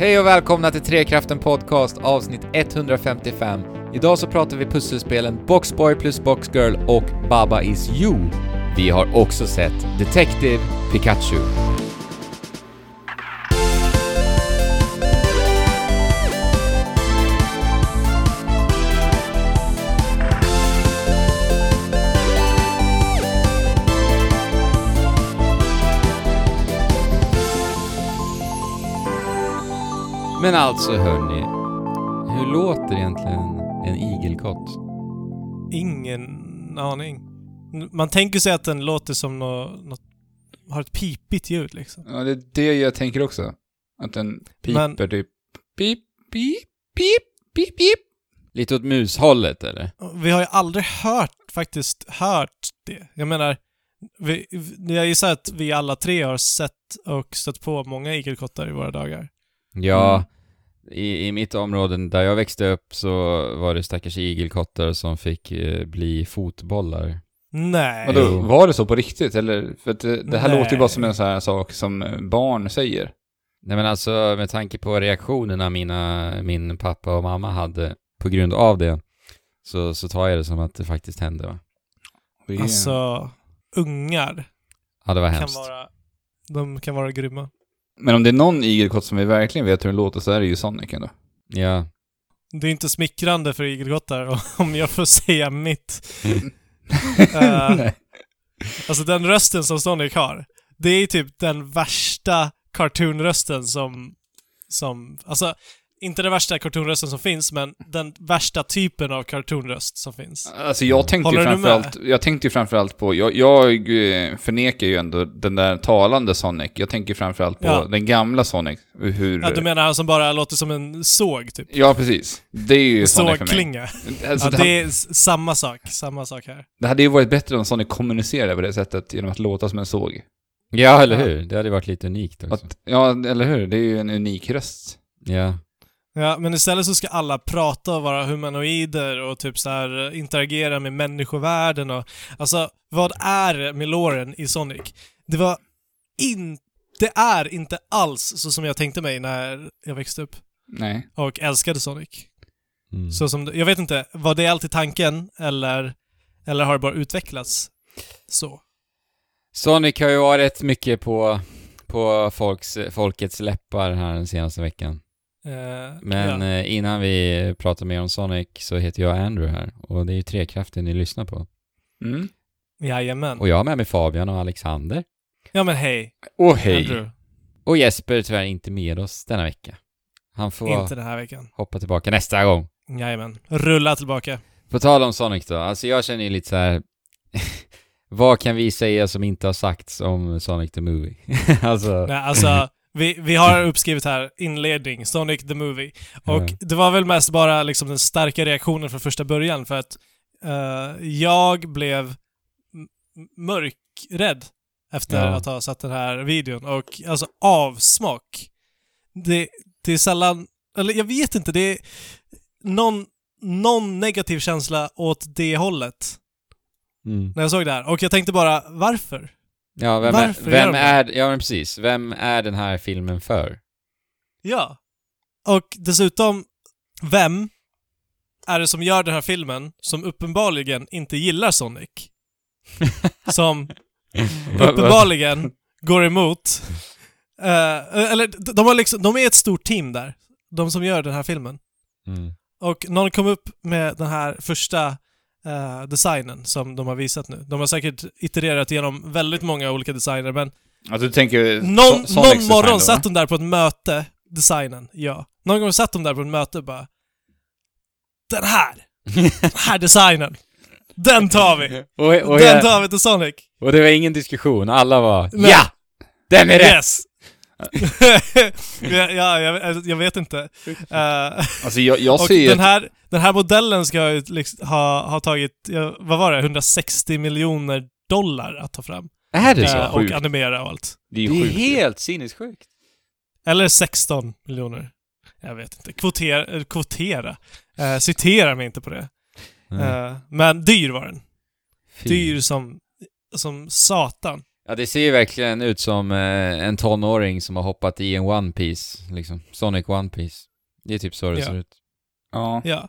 Hej och välkomna till Trekraften Podcast avsnitt 155. Idag så pratar vi pusselspelen Boxboy plus Boxgirl och Baba is you. Vi har också sett Detective Pikachu. Men alltså hörni, hur låter egentligen en igelkott? Ingen aning. Man tänker sig att den låter som något, något har ett pipigt ljud liksom. Ja, det är det jag tänker också. Att den piper Men- typ pip, pip, pip, pip, pip. Lite åt mushållet eller? Vi har ju aldrig hört, faktiskt hört det. Jag menar, vi, jag gissar att vi alla tre har sett och stött på många igelkottar i våra dagar. Ja, Mm. I, i mitt område där jag växte upp så var det stackars igelkottar som fick eh, bli fotbollar. Nej. Vadå, var det så på riktigt eller? För det, det här Nej. låter ju bara som en sån här sak som eh, barn säger. Nej men alltså med tanke på reaktionerna mina, min pappa och mamma hade på grund av det så, så tar jag det som att det faktiskt hände va? Alltså, ungar Ja det var kan hemskt. vara... De kan vara grymma. Men om det är någon igelkott som vi verkligen vet hur den låter så är det ju Sonic ändå. Ja. Det är inte smickrande för igelkottar om jag får säga mitt. Nej. Alltså den rösten som Sonic har, det är typ den värsta cartoonrösten som... Som... Alltså, inte den värsta cartoonrösten som finns, men den värsta typen av cartoonröst som finns. Alltså jag tänkte ju Håller med? framförallt, jag tänkte ju framförallt på, jag, jag eh, förnekar ju ändå den där talande Sonic. Jag tänker framförallt på Ja. den gamla Sonic. Hur... Ja, du menar han som bara låter som en såg, typ? Ja, precis. Det är ju Sonic för mig. Sågklinga. Alltså, Ja, det, det är s- samma sak. Samma sak här. det hade ju varit bättre om Sonic kommunicerade på det sättet genom att låta som en såg. Ja eller hur? Det hade varit lite unikt också. Att, ja, eller hur? Det är ju en unik röst. Ja. Ja, men istället så ska alla prata och vara humanoider och typ så här eh, interagera med människovärlden och... Alltså, vad är meloren i Sonic? Det var in... Det är inte alls så som jag tänkte mig när jag växte upp Nej. och älskade Sonic. Mm. Så som, det- jag vet inte, var det alltid tanken eller, eller har det bara utvecklats så? Sonic har ju varit mycket på, på folks, folkets läppar här den senaste veckan. Eh, Men ja. eh, innan vi pratar mer om Sonic så heter jag Andrew här och det är ju Trekraften ni lyssnar på. Mm. Jajamän. Och jag har med mig Fabian och Alexander. Ja men hej, Och hej. Andrew. Och Jesper är tyvärr inte med oss denna vecka. Han får Inte den här veckan. hoppa tillbaka nästa gång. Jajamän. Rulla tillbaka. På tal om Sonic då, alltså jag känner ju lite så här. vad kan vi säga som inte har sagts om Sonic the Movie? alltså, Nej, alltså, vi, vi har uppskrivit här, inledning, Sonic the Movie. Och Ja. det var väl mest bara liksom den starka reaktionen från första början för att eh, jag blev mörkrädd efter Ja. att ha sett den här videon och alltså avsmak. Det, det är sällan, eller jag vet inte, det är någon, någon negativ känsla åt det hållet mm. när jag såg det här. Och jag tänkte bara, varför? Ja, vem, är, Varför vem är, ja men precis, vem är den här filmen för? Ja. Och dessutom, vem är det som gör den här filmen som uppenbarligen inte gillar Sonic? Som uppenbarligen går emot... eh, eller de, har liksom, de är ett stort team där. De som gör den här filmen. Mm. Och någon kom upp med den här första eh, designen som de har visat nu. De har säkert itererat igenom väldigt många olika designer, men Alltså du tänker... någon, So- någon morgon då, satt de där på ett möte, designen, ja. Någon gång satt de där på ett möte och bara Den här! Den här designen! Den tar vi! och, och, Den tar vi till Sonic! och det var ingen diskussion, alla var Nej. Ja! Den är rätt! Yes! ja, ja jag, jag vet inte. Eh, Alltså jag, jag ser den här, den här modellen ska ju liksom ha, ha tagit, vad var det, 160 miljoner dollar att ta fram. Är det så? Eh, och animera och allt. Det är det ju är sjukt. helt sinnessjukt. Eller 16 miljoner. Jag vet inte. Kvotera, eh, kvotera. Eh, citera mig inte på det. Mm. Eh, men dyr var den. Fy. Dyr som, som satan. Ja, det ser ju verkligen ut som eh, en tonåring som har hoppat i en One Piece liksom. Sonic One Piece. Det är typ så det Ja. ser ut. Ja. Ja.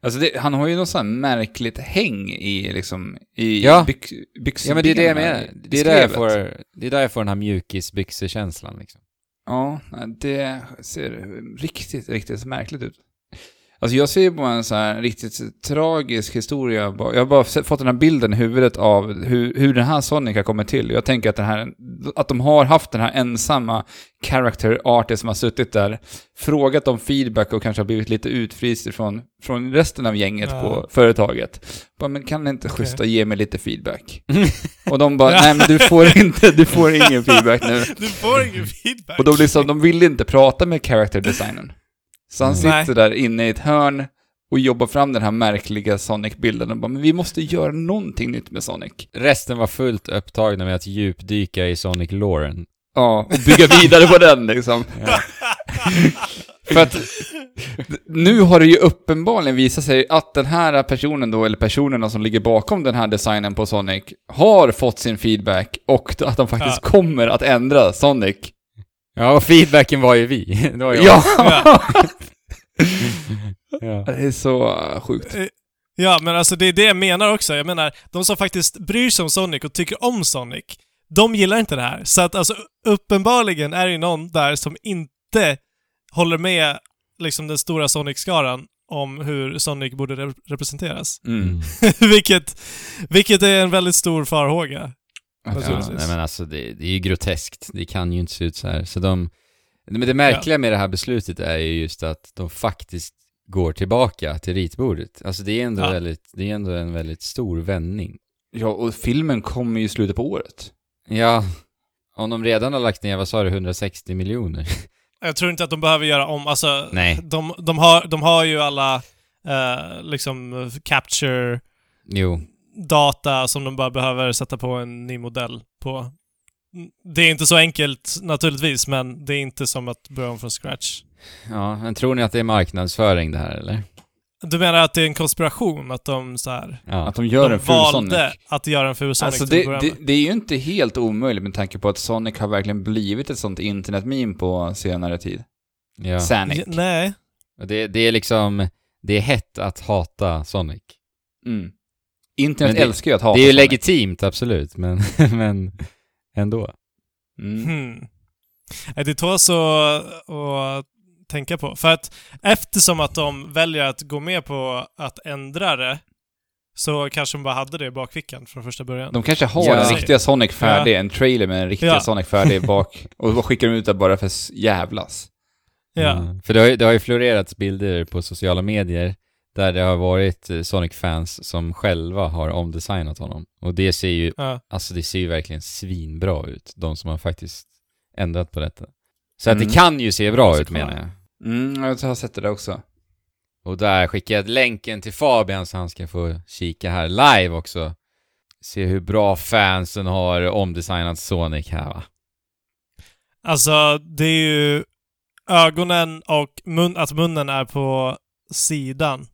Alltså det, han har ju något sånt här märkligt häng i liksom, i Ja. byx, byxbenen. Ja, men det är det jag menar. Det är där jag får, det är där jag får den här mjukisbyxekänslan liksom. Ja, det ser riktigt, riktigt märkligt ut. Alltså jag ser bara en så här riktigt tragisk historia. Jag har bara fått den här bilden i huvudet av hur, hur den här Sonic har kommit till. Jag tänker att, den här, att de har haft den här ensamma character artist som har suttit där, frågat om feedback och kanske har blivit lite utfryst från, från resten av gänget Ja. på företaget. Bara, men kan ni inte schyssta ge mig lite feedback? och de bara, nej men du får inte, du får ingen feedback nu. Du får ingen feedback. Och de, liksom, de ville inte prata med character designern. Så han Nej. sitter där inne i ett hörn och jobbar fram den här märkliga Sonic-bilden och bara, men vi måste göra någonting nytt med Sonic. Resten var fullt upptagna med att djupdyka i Sonic Lauren. Ja, och bygga vidare på den liksom. För att nu har det ju uppenbarligen visat sig att den här personen då, eller personerna som ligger bakom den här designen på Sonic, har fått sin feedback och att de faktiskt kommer att ändra Sonic. Ja, och feedbacken var ju vi. Det var jag. Ja! ja. det är så uh, sjukt. Ja, men alltså det är det jag menar också. Jag menar, de som faktiskt bryr sig om Sonic och tycker om Sonic, de gillar inte det här. Så att alltså uppenbarligen är det ju någon där som inte håller med liksom den stora Sonic-skaran om hur Sonic borde rep- representeras. Mm. vilket, vilket är en väldigt stor farhåga. Ja, Naturligtvis. nej men alltså det, det är ju groteskt. Det kan ju inte se ut så här. Så de... Men det märkliga med det här beslutet är ju just att de faktiskt går tillbaka till ritbordet. Alltså det är ändå, Ja. väldigt, det är ändå en väldigt stor vändning. Ja, och filmen kommer ju i slutet på året. Ja, om de redan har lagt ner, vad sa du, 160 miljoner? Jag tror inte att de behöver göra om, alltså, Nej. de, de, har, de har ju alla eh, liksom capture Jo. Data som de bara behöver sätta på en ny modell på. Det är inte så enkelt naturligtvis, men det är inte som att börja om från scratch. Ja, men tror ni att det är marknadsföring det här eller? Du menar att det är en konspiration? Att de så här, Ja. Att de gör de en valde Sonic. att göra en ful Sonic Alltså det, det, det är ju inte helt omöjligt med tanke på att Sonic har verkligen blivit ett sånt internetmeme på senare tid. ja. Sonic. Ja, Nej. Det, det är liksom, det är hett att hata Sonic. Mm. Internet Men det- älskar ju att hata det är ju legitimt, absolut, men, men ändå. Mm. Hmm. Det tåls att, att tänka på. För att eftersom att de väljer att gå med på att ändra det, så kanske de bara hade det i bakfickan från första början. De kanske har Ja. den riktiga Sonic färdig, en trailer med den riktiga Ja. Sonic färdig bak. Och då skickar de ut det bara för s- jävlas. Ja. Mm. För det har, ju, det har ju florerats bilder på sociala medier där det har varit eh, Sonic-fans som själva har omdesignat honom. Och det ser ju, Ja. alltså det ser ju verkligen svinbra ut, de som har faktiskt ändrat på detta. Så att Mm. det kan ju se bra ut menar jag. Mm, jag har sett det där också. Och där skickar jag länken till Fabian så han ska få kika här live också. Se hur bra fansen har omdesignat Sonic här va. Alltså, det är ju ögonen och mun, att munnen är på sidan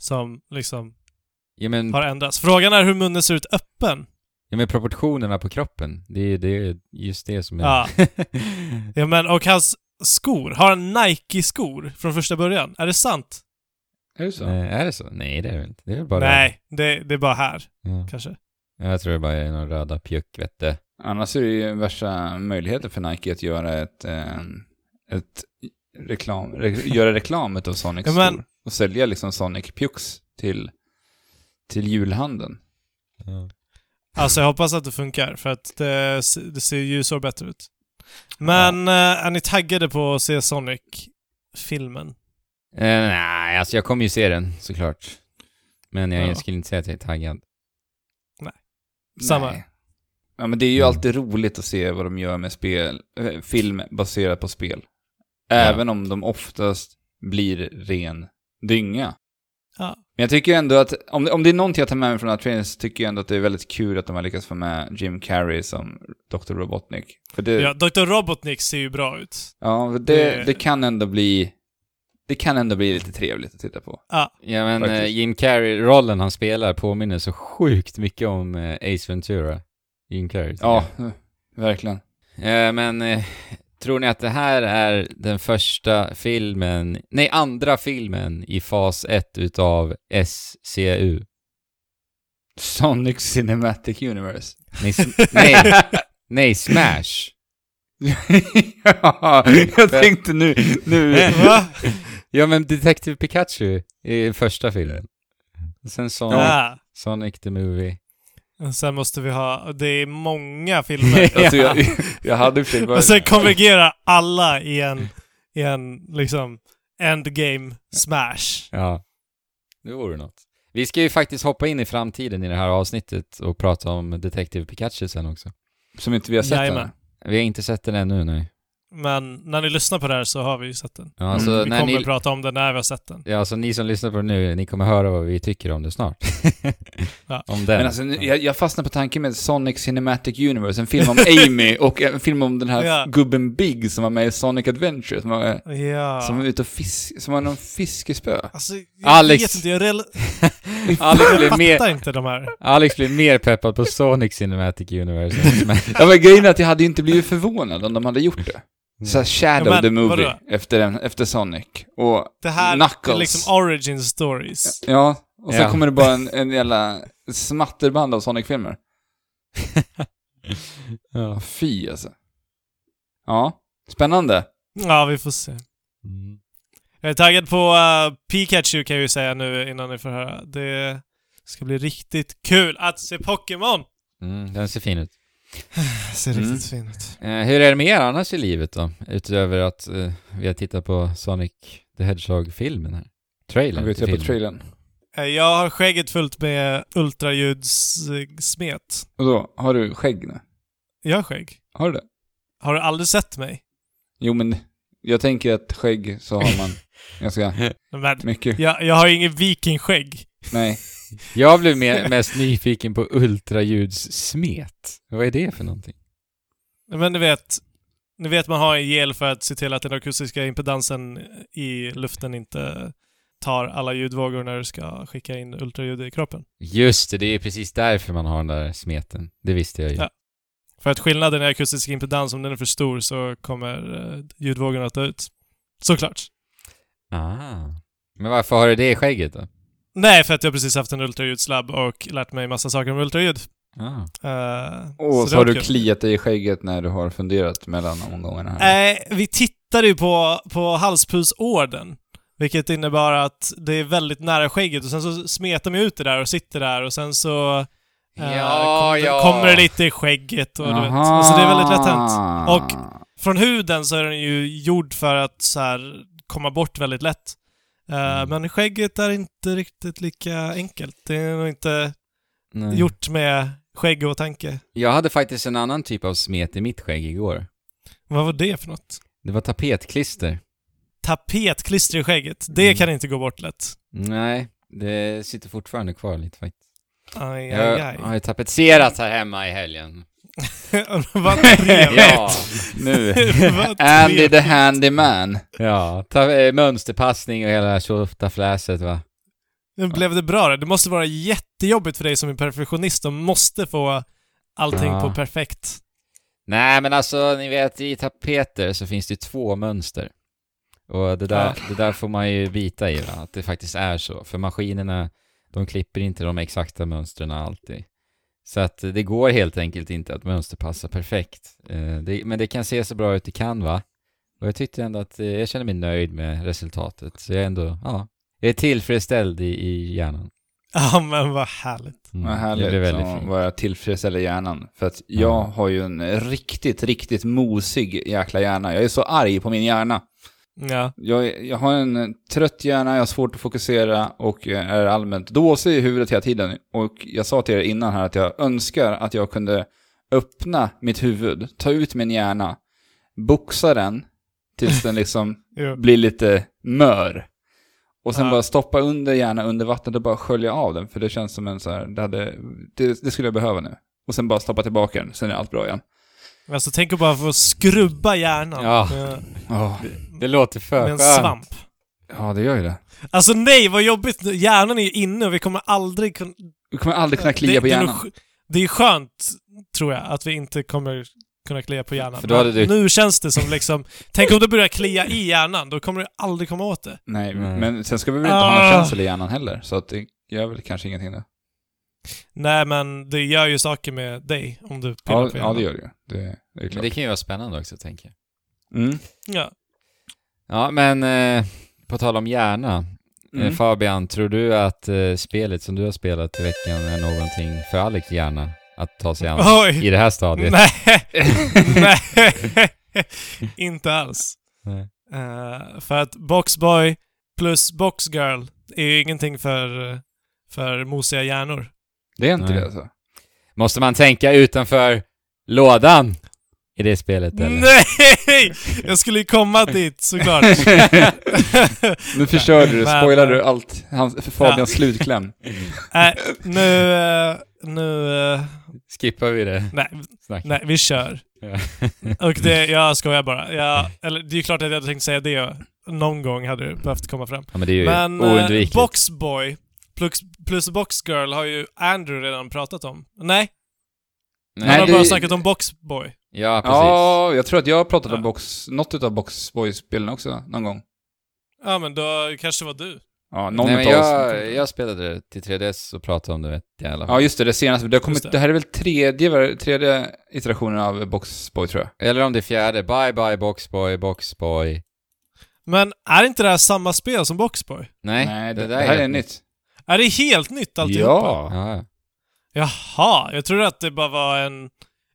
som liksom Ja men, har ändrats. Frågan är hur munnen ser ut öppen. ja, men proportionerna på kroppen, det är, det är just det som är... Ja. Ja, men och hans skor. Har han Nike-skor från första början? Är det sant? Är det så? Nej, är det så? Nej, det är det inte. Det är bara... Nej, det, det är bara här, Ja. kanske. Jag tror det bara är några röda pjuck, vet du. Annars är det ju värsta möjligheter för Nike att göra ett, eh, ett reklam, re, göra reklam utav Sonics Ja, men-. Och sälja liksom Sonic Pux till, till julhandeln. Alltså jag hoppas att det funkar, för att det, det ser ju så bättre ut. Men eh, är ni taggade på att se Sonic-filmen? Eh, nej, alltså jag kommer ju se den, såklart. Men jag Ja. skulle inte säga att jag är taggad. Samma. Nej. Ja, men det är ju Mm. alltid roligt att se vad de gör med spel, eh, film baserat på spel. Även om de oftast blir ren dynga. Ja. Men jag tycker ändå att, om, om det är någonting jag tar med mig från den här trailern så tycker jag ändå att det är väldigt kul att de har lyckats få med Jim Carrey som Dr. Robotnik. För det, Ja, Dr. Robotnik ser ju bra ut. ja, det, det- det kan ändå bli, det kan ändå bli lite trevligt att titta på. Ja, Ja men Faktiskt. eh, Jim Carrey-rollen han spelar påminner så sjukt mycket om eh, Ace Ventura. Jim Carrey. Ja, jag. Verkligen. Eh, men eh, tror ni att det här är den första filmen, nej andra filmen i fas 1 utav SCU? Sonic Cinematic Universe. Nej, nej, nej Smash. ja, jag tänkte nu, nu. Va? Ja men Detective Pikachu i första filmen. Sen Sonic, Ja. Sonic the Movie. Sen måste vi ha, det är många filmer. Alltså, jag, jag hade fel. Och sen konvergerar alla i en, i en liksom, endgame smash. Ja, det vore något. Vi ska ju faktiskt hoppa in i framtiden i det här avsnittet och prata om Detective Pikachu sen också. Som inte vi har sett Jajamän. än. Vi har inte sett den ännu, nej. Men när ni lyssnar på det här så har vi ju sett den. Ja, alltså, Mm, Vi kommer ni, prata om den när vi har sett den. ja, alltså ni som lyssnar på det nu, ni kommer höra vad vi tycker om det snart. Ja. Om den. Men alltså, jag, jag fastnar på tanken med Sonic Cinematic Universe, en film om Amy och en film om den här Ja. gubben Big som var med i Sonic Adventure, som var, Ja. som var ute och fisk, som var någon fiskespö. Alltså, jag Alex. vet inte, jag, rel- Alex blev mer, inte de här. Alex blev mer peppad på Sonic Cinematic Universe. Ja men grejen är att jag hade ju inte blivit förvånad om de hade gjort det. Så Shadow Ja, men the Movie, vadå? efter, den, efter Sonic. Och Det här Knuckles. är liksom origin stories. Ja, och sen Ja. kommer det bara en, en jävla smatterband av Sonic-filmer. ja. Fy alltså. Ja, spännande. Ja, vi får se. Mm. Jag är taggad på uh, Pikachu kan jag ju säga nu innan ni får höra. Det ska bli riktigt kul att se Pokémon! Mm, den ser fin ut. Ser Mm. riktigt fin ut. Eh, hur är det med er annars i livet då? Utöver att eh, vi har tittat på Sonic the Hedgehog-filmen här. Trailern jag på trailern. Eh, Jag har skägget fullt med ultraljudssmet. Och då, har du skägg nu? Jag har skägg. Har du det? Har du aldrig sett mig? Jo men, jag tänker att skägg så har man ganska Men, mycket. jag, jag har ju ingen vikingskägg. Nej. Jag blev mest nyfiken på ultraljudssmet. Vad är det för någonting? Men ni vet, ni vet man har en gel för att se till att den akustiska impedansen i luften inte tar alla ljudvågor när du ska skicka in ultraljud i kroppen. Just det, det är precis därför man har den där smeten. Det visste jag ju. Ja. För att skillnaden i akustisk impedans, om den är för stor så kommer eh, ljudvågorna att dö ut. Såklart. Ah. Men varför har du det i skägget då? Nej, för att jag precis haft en ultraljudslabb och lärt mig massa saker om ultraljud. Ah. Uh, Och så, det har du kul. kliat dig i skägget när du har funderat mellan omgångarna. Nej, vi tittade ju på, på halspulsorden. Vilket innebar att det är väldigt nära skägget och sen så smetar man ut det där och sitter där och sen så eh, Ja, kommer, ja. kommer det lite i skägget och du vet. Alltså det är väldigt lätt hänt. Och- Från huden så är den ju gjord för att så här komma bort väldigt lätt. Eh, Mm. Men skägget är inte riktigt lika enkelt. Det är nog inte Nej. gjort med skägg och tanke. Jag hade faktiskt en annan typ av smet i mitt skägg igår. Vad var det för något? Det var tapetklister. Tapetklister i skägget. Det Mm. kan inte gå bort lätt. Nej, det sitter fortfarande kvar lite faktiskt. Aj, Jag aj, aj. har ju tapetserat här hemma i helgen. Vad trevligt. Ja, Nu. Andy the handyman. ja. Ta, eh, mönsterpassning och hela tjottafläset va. Blev det bra då? Det måste vara jättejobbigt för dig som är perfektionist och måste få allting Ja. på perfekt. Nej men alltså, ni vet i tapeter så finns det ju två mönster. Och det där, det där får man ju bita i va? att det faktiskt är så. För maskinerna, de klipper inte de exakta mönstren alltid. Så att det går helt enkelt inte att mönsterpassa perfekt. Eh, det, men det kan se så bra ut det kan va? Och jag tyckte ändå att eh, jag känner mig nöjd med resultatet. Så jag är ändå, ja, jag är tillfredsställd i, i hjärnan. Ja, men vad härligt. Mm, Vad det härligt blev väldigt att fint. vara tillfredsställer hjärnan. För att jag Ja. har ju en riktigt, riktigt mosig jäkla hjärna. Jag är så arg på min hjärna. Ja. Jag, jag har en trött hjärna, jag har svårt att fokusera och är allmänt dåsig i huvudet hela tiden. Och jag sa till er innan här att jag önskar att jag kunde öppna mitt huvud, ta ut min hjärna, boxa den tills den liksom blir lite mör. Och sen Ja. bara stoppa under hjärnan under vattnet och bara skölja av den. För det känns som en så här, det, hade, det, det skulle jag behöva nu. Och sen bara stoppa tillbaka den, sen är allt bra igen. Alltså tänk bara få skrubba hjärnan Ja. med, Oh, Det låter för med en skönt. svamp. ja, det gör ju det. Alltså nej, vad jobbigt. Hjärnan är ju inne och vi kommer aldrig kunna... Du kommer aldrig kunna klia det, på det är hjärnan. nog Det är skönt, tror jag, att vi inte kommer kunna klia på hjärnan. För då hade Men du- Nu känns det som liksom... Tänk om det börjar klia i hjärnan, då kommer du aldrig komma åt det. Nej, Nej. men sen ska vi väl inte ha någon Ah. känsel i hjärnan heller, så att det gör väl kanske ingenting då. Nej, men det gör ju saker med dig om du pillar Ja, på ja, hjärnan. det gör det ju. Det, det är Men klart. det kan ju vara spännande också, tänker jag. Mm. Ja. Ja, men eh, på tal om hjärna. Mm. Eh, Fabian, tror du att eh, spelet som du har spelat i veckan är någonting för Alex hjärna att ta sig an Oj! i det här stadiet? Nej! Nej! Inte alls. Nej. Eh, för att Boxboy plus Boxgirl är ju ingenting för, för mosiga hjärnor. Det är inte Nej. det alltså? Måste man tänka utanför lådan i det spelet eller? Nej! Jag skulle ju komma dit såklart. Nu förstörde du, spoilade du allt, hans, för Fabians slutkläm. Nej, nu... eh, nu... eh, Skippar vi det nej, snacket? nej, vi kör. Ja. Och det, jag skojar bara. Jag, eller det är ju klart att jag hade tänkt säga det. Någon gång hade det behövt komma fram. ja, men det är ju Men eh, oundvikligt. Boxboy plus, plus Boxgirl har ju Andrew redan pratat om. Nej, Nej, han har det- bara snackat om Boxboy. Ja, precis. Ja, jag tror att jag har pratat om Ja. box, något utav Boxboy-spelen också, någon gång. Ja, men då kanske det var du. Ja, någon Nej, men jag, jag spelade det till 3DS och pratade om det vet jag i alla fall. Ja, just det, det senaste. Det, har kommit, det. det. här är väl tredje, tredje iterationen av Boxboy, tror jag. Eller om det är fjärde. Bye bye Boxboy, Boxboy. Men är inte det här samma spel som Boxboy? Nej, Nej, det, där det här är helt nytt. Är det helt nytt alltihopa? Ja. Ja. Jaha, jag trodde att det bara var en,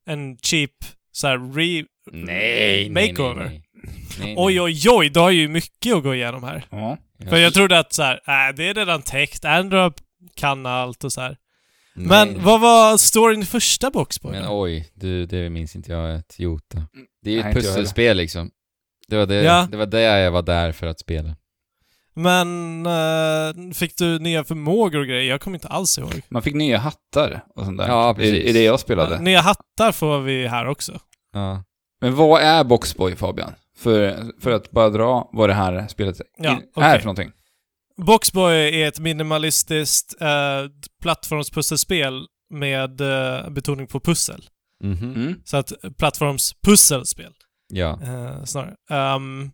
en cheap så här re... Nej, Makeover. nej, nej. nej. Oj, oj, oj, du har ju mycket att gå igenom här. Ja. För jag trodde att så här, äh, det är redan täckt, Android kan allt och så här. Nej. Men vad var storyn i första Boxboy? Men oj, du, det minns inte jag ett jota. Det är ju ett pusselspel liksom. Det var det, Ja. det var det jag var där för att spela. Men eh, fick du nya förmågor och grejer? Jag kommer inte alls ihåg. Man fick nya hattar och sånt där. Ja, precis. I, I det jag spelade. Nya hattar får vi här också. Ja. Men vad är Boxboy, Fabian? För, för att bara dra vad det här spelet Ja, är för någonting. Boxboy är ett minimalistiskt eh, plattformspusselspel med eh, betoning på pussel. Mhm. Mm. Så att plattformspusselspel Ja. eh, snarare. Ehm,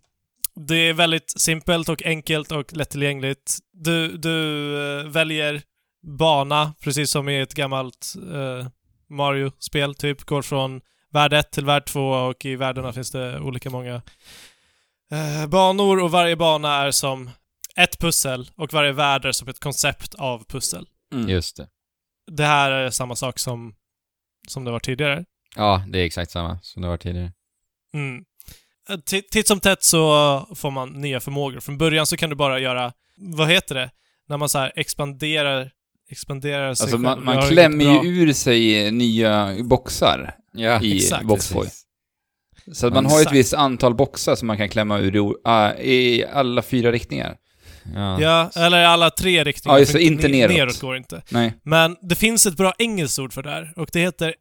det är väldigt simpelt och enkelt och lättillgängligt. Du, du eh, väljer bana, precis som i ett gammalt eh, Mario-spel, typ. Går från värld 1 till värld 2 och i världarna finns det olika många eh, banor och varje bana är som ett pussel och varje värld är som ett koncept av pussel. Mm. Just det. Det här är samma sak som, som det var tidigare. Ja, det är exakt samma som det var tidigare. Mm. Eh, ti- Titt som tätt så får man nya förmågor. Från början så kan du bara göra, vad heter det? När man så här expanderar, expanderar sig Alltså själv. man, man klämmer ju ur sig nya boxar Ja, i exakt, Boxboy. precis. Så att man har ett Exakt. visst antal boxar som man kan klämma ur ah, i alla fyra riktningar. Ja. Ja, eller alla tre riktningar. Ja, just det, inte ne- neråt. Neråt går inte. Nej. Men det finns ett bra engelskt ord för det här och det heter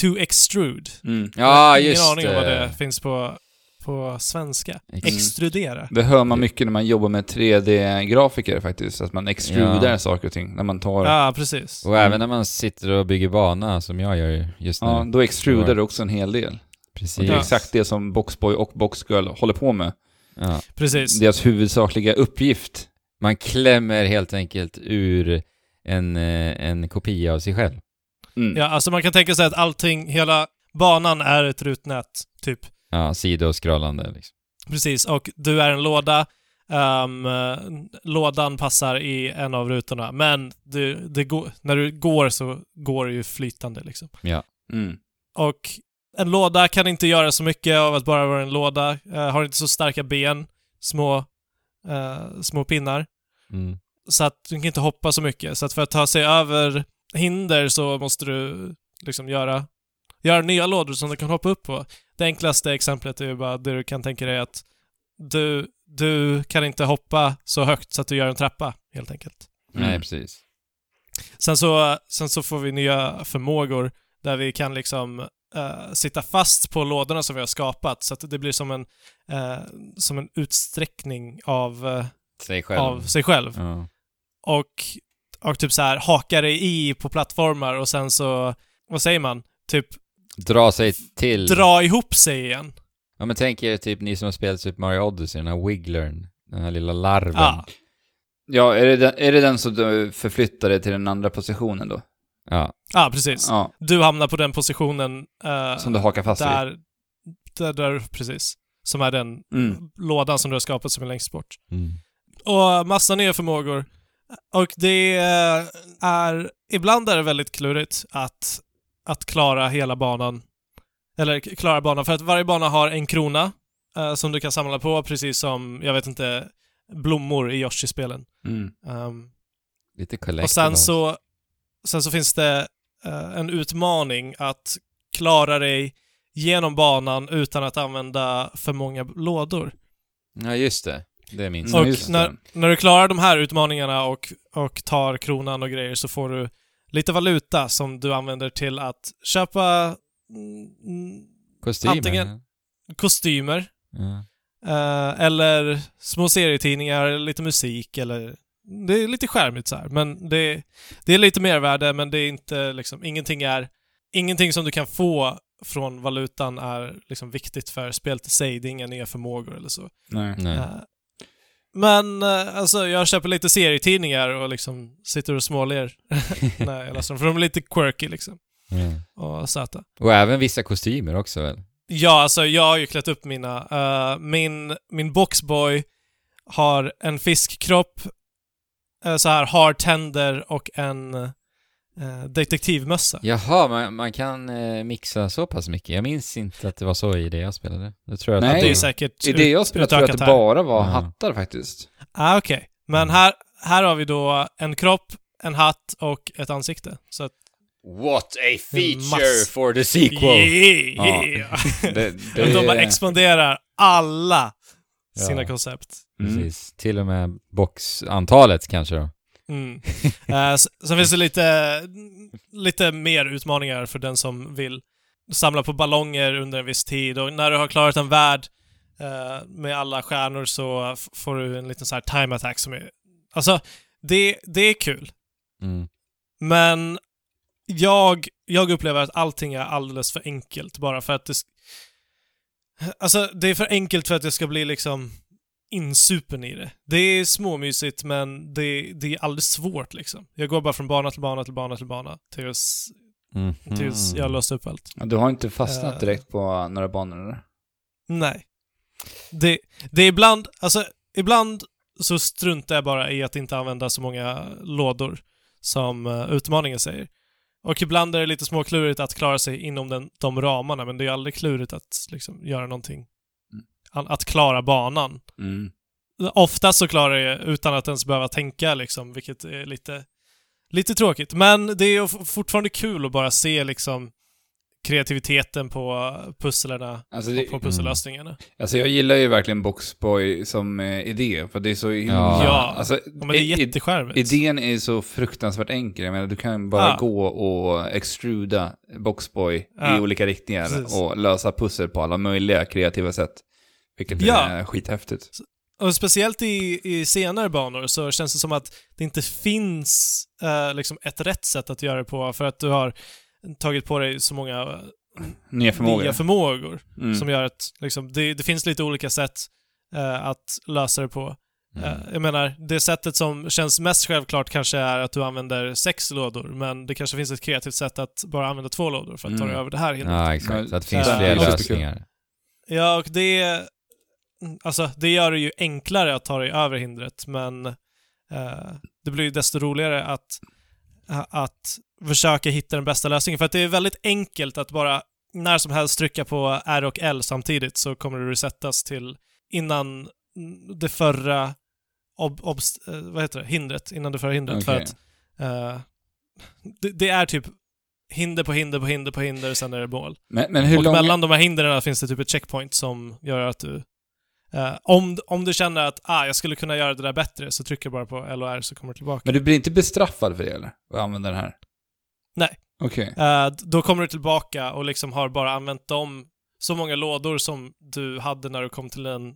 to extrude. Mm. Jag Ja, har ingen just aning om vad det det. finns på, på svenska. Mm. Extrudera. Det hör man mycket när man jobbar med 3D-grafiker faktiskt, att man extrudar Ja. saker och ting. När man tar... Ja, precis. Och även när man sitter och bygger bana, som jag gör just nu. Ja, då extrudar du också en hel del. Och Precis. det är exakt det som Boxboy och Boxgirl håller på med. Ja. Precis. Deras huvudsakliga uppgift. Man klämmer helt enkelt ur en, eh, en kopia av sig själv. Mm. Ja, alltså man kan tänka sig att allting, hela banan är ett rutnät, typ. Ja, sidoskrollande liksom. Precis, och du är en låda. Eh, lådan passar i en av rutorna, men du, det går, när du går så går det ju flytande liksom. Mm. Och en låda kan inte göra så mycket av att bara vara en låda. Eh, har inte så starka ben, små, eh, små pinnar. Mm. Så att du kan inte hoppa så mycket. Så att för att ta sig över hinder så måste du liksom göra, göra nya lådor som du kan hoppa upp på. Det enklaste exemplet är ju bara det du kan tänka dig att du, du kan inte hoppa så högt så att du gör en trappa, helt enkelt. Mm. Nej, precis. Sen så, sen så får vi nya förmågor där vi kan liksom eh, sitta fast på lådorna som vi har skapat så att det blir som en, eh, som en utsträckning av, eh, Sig själv. av sig själv. Ja. och, och typ så här hakar dig i på plattformar och sen så, vad säger man? Typ Dra sig till... dra ihop sig igen. Ja men tänk er typ ni som har spelat Super Mario Odyssey, den här Wigglern, den här lilla larven. Ja. Ja, är det, den, är det den som du förflyttar dig till den andra positionen då? Ja. Ja, precis. Ja, Du hamnar på den positionen eh, som du hakar fast där, där, där, precis. Som är den Mm. lådan som du har skapat som är längst bort. Mm. Och massa nya förmågor. Och det eh, är... Ibland är det väldigt klurigt att, att klara hela banan. Eller klara banan, för att varje bana har en krona eh, som du kan samla på, precis som, jag vet inte, blommor i Yoshi-spelen. Mm. Um, Lite collectible. och sen så, sen så finns det eh, en utmaning att klara dig genom banan utan att använda för många lådor. Ja, just det. Det minns Mm, jag. Och just det. när, när du klarar de här utmaningarna och, och tar kronan och grejer så får du lite valuta som du använder till att köpa mm, Kostymer. antingen- kostymer Ja. eh, eller små serietidningar, eller lite musik eller... Det är lite skärmigt så här, men det, det är lite mervärde men det är inte liksom, ingenting är... Ingenting som du kan få från valutan är liksom viktigt för spelet i sig. Det är inga nya förmågor eller så. Nej. Nej. Eh, Men eh, alltså, jag köper lite serietidningar och liksom sitter och småler när jag läser dem. För de är lite quirky liksom. Ja. Och söta. Och även vissa kostymer också väl? Ja, alltså jag har ju klätt upp mina. Eh, min, min boxboy har en fiskkropp, uh, så här har tänder och en eh, detektivmössa. Jaha, man, man kan eh, mixa så pass mycket. Jag minns inte att det var så i det jag spelade. Det tror jag att Nej. Det är det säkert I det jag spelade tror jag att det här. bara var Ja. hattar faktiskt. Ah, Okej, men här, här har vi då en kropp, en hatt och ett ansikte. Så att, What a feature Mass- for the sequel! yeah! Det, De bara expanderar alla Ja. sina koncept. Mm. Precis. Till och med boxantalet kanske då. Mm. S- sen finns det lite, lite mer utmaningar för den som vill samla på ballonger under en viss tid och när du har klarat en värld eh, med alla stjärnor så får du en liten så här time attack som är... Alltså, det, det är kul. Mm. Men jag, jag upplever att allting är alldeles för enkelt bara för att det... Alltså, det är för enkelt för att det ska bli liksom insupen i det. Det är småmysigt, men det, det är alldeles svårt liksom. Jag går bara från bana till bana till bana till bana tills, Mm. tills jag har löst upp allt. Du har inte fastnat Eh. direkt på några banor eller? Nej. Det, det är ibland, alltså ibland så struntar jag bara i att inte använda så många lådor som uh, utmaningen säger. Och ibland är det lite småklurigt att klara sig inom den, de ramarna, men det är aldrig klurigt att liksom göra någonting. Mm. Att, klara banan. Mm. Ofta så klarar jag utan att ens behöva tänka liksom, vilket är lite, lite tråkigt. Men det är fortfarande kul att bara se liksom kreativiteten på pusslerna Alltså, och det, på pussellösningarna. alltså jag gillar ju verkligen Boxboy som eh, idé, för det är så himla... Ja. Ja. Alltså, Ja, men det är jättecharmigt. Idén är så fruktansvärt enkel. Jag menar, du kan bara Ja. gå och extruda Boxboy Ja. i olika riktningar Precis. och lösa pussel på alla möjliga kreativa sätt. Vilket Ja. är skithäftigt. Och speciellt i, i senare banor så känns det som att det inte finns eh, liksom ett rätt sätt att göra det på för att du har tagit på dig så många eh, Nya förmågor. nya förmågor mm. som gör att liksom, det, det finns lite olika sätt eh, att lösa det på. Mm. Eh, jag menar, det sättet som känns mest självklart kanske är att du använder sex lådor, men det kanske finns ett kreativt sätt att bara använda två lådor för att ta dig Mm. över det här hindret. Ja, exakt. Så att det finns Ja, fler lösningar. Ja, och det... Alltså, det gör det ju enklare att ta dig över hindret, men eh, det blir ju desto roligare att, att försöka hitta den bästa lösningen. För att det är väldigt enkelt att bara när som helst trycka på R och L samtidigt så kommer det resettas till innan det förra ob, obst, eh, vad heter det? hindret, innan det förra hindret. För Okej. att eh, det, det är typ hinder på hinder på hinder på hinder, sen är det mål. Men, men och långa... mellan de här hindren finns det typ ett checkpoint som gör att du... eh, om, om du känner att ah, jag skulle kunna göra det där bättre, så trycker bara på L och R så kommer du tillbaka. Men du blir inte bestraffad för det eller? Att använda den här? Nej. Okej. Eh, d- då kommer du tillbaka och liksom har bara använt dem så många lådor som du hade när du kom till den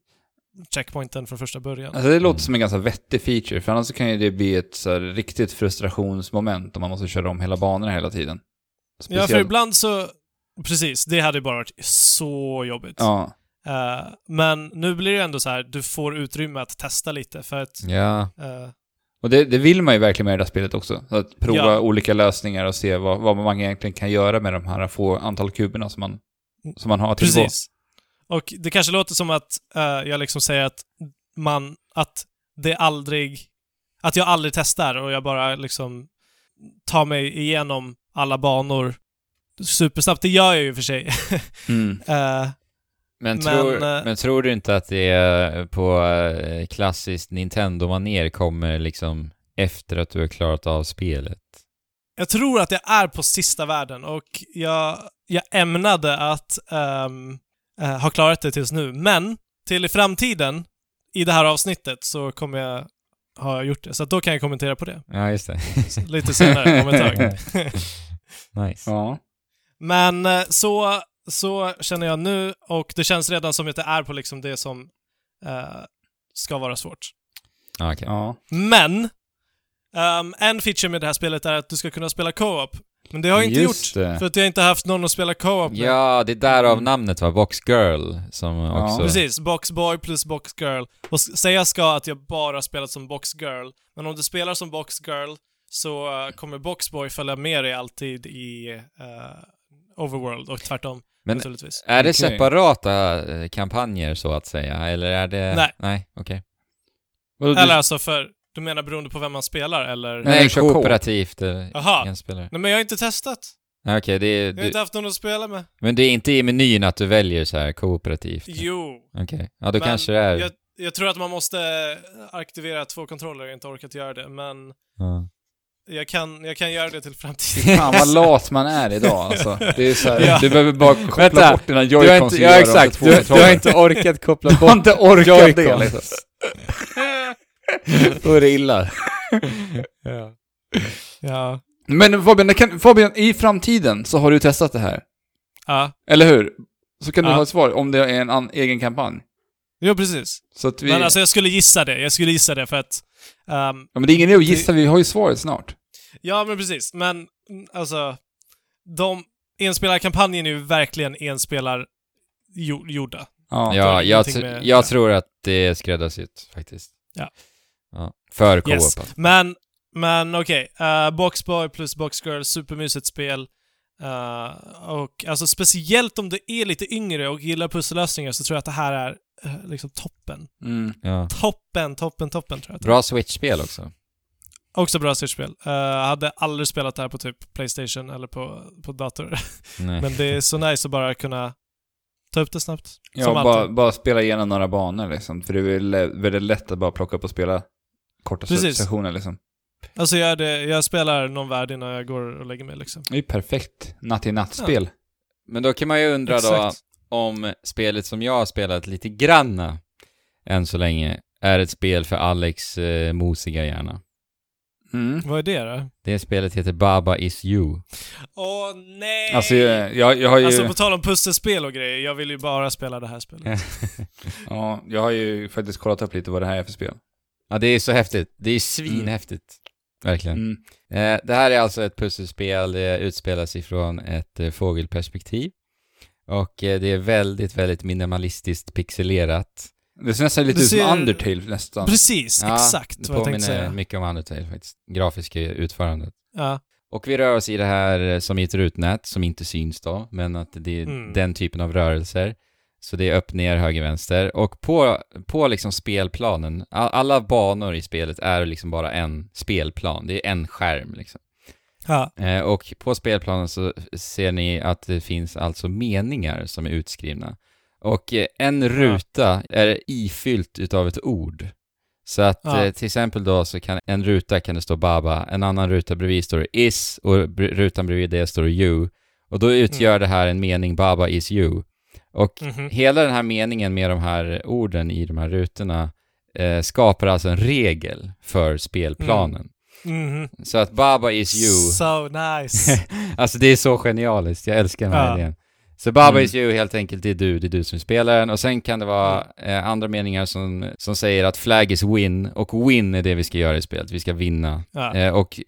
checkpointen från första början. Alltså det låter som en ganska vettig feature, för annars kan ju det bli ett så här, riktigt frustrationsmoment om man måste köra om hela banorna hela tiden. Ja, för Speciellt- ibland så... precis. Det hade bara varit så jobbigt. Ja. Eh, men nu blir det ändå så här, du får utrymme att testa lite för att... Ja. eh, Och det, det vill man ju verkligen med i det här spelet också. Så att prova Ja. olika lösningar och se vad, vad man egentligen kan göra med de här få antal kuberna som man, som man har att tillgå. precis. Och det kanske låter som att eh, jag liksom säger att man... Att det aldrig... Att jag aldrig testar och jag bara liksom tar mig igenom alla banor supersnabbt. Det gör jag ju för sig. Mm. Eh, Men, Men, tror, eh, men tror du inte att det är på eh, klassiskt Nintendo-manér kommer liksom efter att du har klarat av spelet? Jag tror att jag är på sista världen och jag, jag ämnade att ehm, eh, ha klarat det tills nu. Men till i framtiden, i det här avsnittet, så kommer jag ha gjort det. Så då kan jag kommentera på det. Ja, just det. Lite senare, om ett tag. nice. Ja. Men så, så känner jag nu och det känns redan som att det är på liksom det som eh, ska vara svårt. Ja, okej. ja. Men ehm, en feature med det här spelet är att du ska kunna spela co-op. Men det har jag inte Just gjort. det. För att jag inte har haft någon att spela co-op med. Ja, det är därav Mm. namnet var Box Girl, som Ja. också... Precis, Boxboy plus Boxgirl. Och s- säga ska att jag bara spelat som Boxgirl, men om du spelar som Boxgirl så eh, kommer Boxboy följa med dig alltid i eh, Overworld och tvärtom Men är det separata eh, kampanjer så att säga, eller är det... Nej. Nej, okej. Du- Eller alltså för, du menar beroende på vem man spelar eller? Nej, kooperativt eller Jaha. Nej men jag har inte testat. Nej, Okej, det är... Jag har Du, inte haft någon att spela med. men det är inte i menyn att du väljer så här kooperativt? Jo. Okej. Ja, då Men kanske det är... Jag, jag tror att man måste aktivera två kontroller, jag har inte orkat göra det, men Ja. Jag kan, jag kan göra det till framtiden. Fan vad lat man är idag alltså. Det är så här, Ja. Du behöver bara koppla Vänta, bort dina joycons ja exakt, du, du har inte orkat koppla Du har bort inte orkat det liksom. Då är det illa. ja. Men Fabian, kan, Fabian, i framtiden så har du testat det här. Ja. Eller hur? Så kan du Ja. ha ett svar om det är en an, egen kampanj. Jo, precis. Så att vi... Men alltså jag skulle gissa det. Jag skulle gissa det för att... ehm, ja, men det är ingen idé att gissa, vi har ju svaret snart. ja, men precis. Men mm, alltså... De... Enspelarkampanjen är ju verkligen enspelar jo- gjorda. Ja. Ja, jag, tr- med- jag tror att det är skräddarsytt faktiskt. Ja. ja. För co-op Yes. alltså. Men, men okej. eh, Boxboy plus Boxgirl, supermysigt spel. Eh, och alltså speciellt om det är lite yngre och gillar pussellösningar så tror jag att det här är eh, liksom toppen. Mm. Ja. Toppen, toppen, toppen tror jag. Bra Switch-spel också. Också bra Switch-spel. Uh, hade aldrig spelat det här på typ Playstation eller på, på dator. Men det är så nice att bara kunna ta upp det snabbt. Ja, Som bara, bara spela igenom några banor liksom. För det är väldigt lätt att bara plocka upp och spela korta Precis. sessioner liksom. Alltså jag, det, jag spelar någon värld innan jag går och lägger mig liksom. Det är ju perfekt natt-i-natt-spel. Men då kan man ju undra då Exakt. om spelet som jag har spelat lite granna än så länge är ett spel för Alex eh, mosiga hjärna. Mm. Vad är det då? Det spelet heter Baba Is You. Åh nej! Alltså, jag, jag, jag har ju... Alltså på tal om pusselspel och grejer, jag vill ju bara spela det här spelet. Ja, jag har ju faktiskt kollat upp lite vad det här är för spel. Ja, det är så häftigt. Det är svinhäftigt. Verkligen. Mm. Eh, det här är alltså ett pusselspel, det utspelas ifrån ett eh, fågelperspektiv. Och eh, det är väldigt, väldigt minimalistiskt pixelerat. Det ser nästan lite Det ut som ser- Undertale nästan. Precis, Ja, exakt det vad jag tänkte påminner säga. mycket om Undertale faktiskt. Grafiska utförandet. Ja. Och vi rör oss i det här som i ett rutnät som inte syns då, men att det är Mm. den typen av rörelser. Så det är upp, ner, höger, vänster. Och på, på liksom spelplanen, all, alla banor i spelet är liksom bara en spelplan. Det är en skärm liksom. Ja. Eh, och på spelplanen så ser ni att det finns alltså meningar som är utskrivna. Och eh, en ruta är ifyllt utav ett ord. Så att Ja. eh, till exempel då så kan en ruta kan det stå baba, en annan ruta bredvid står det is och rutan bredvid det står you. Och då utgör det här en mening baba is you. Och Mhm. hela den här meningen med de här orden i de här rutorna eh, skapar alltså en regel för spelplanen. Mhm. Så att Baba is you, So nice. alltså det är så genialiskt, jag älskar den här Ja. idén. Så Baba Mm. is you helt enkelt, det är du, det är du som är spelaren. Och sen kan det vara eh, andra meningar som, som säger att flag is win, och win är det vi ska göra i spelet, vi ska vinna. Ja. Eh, och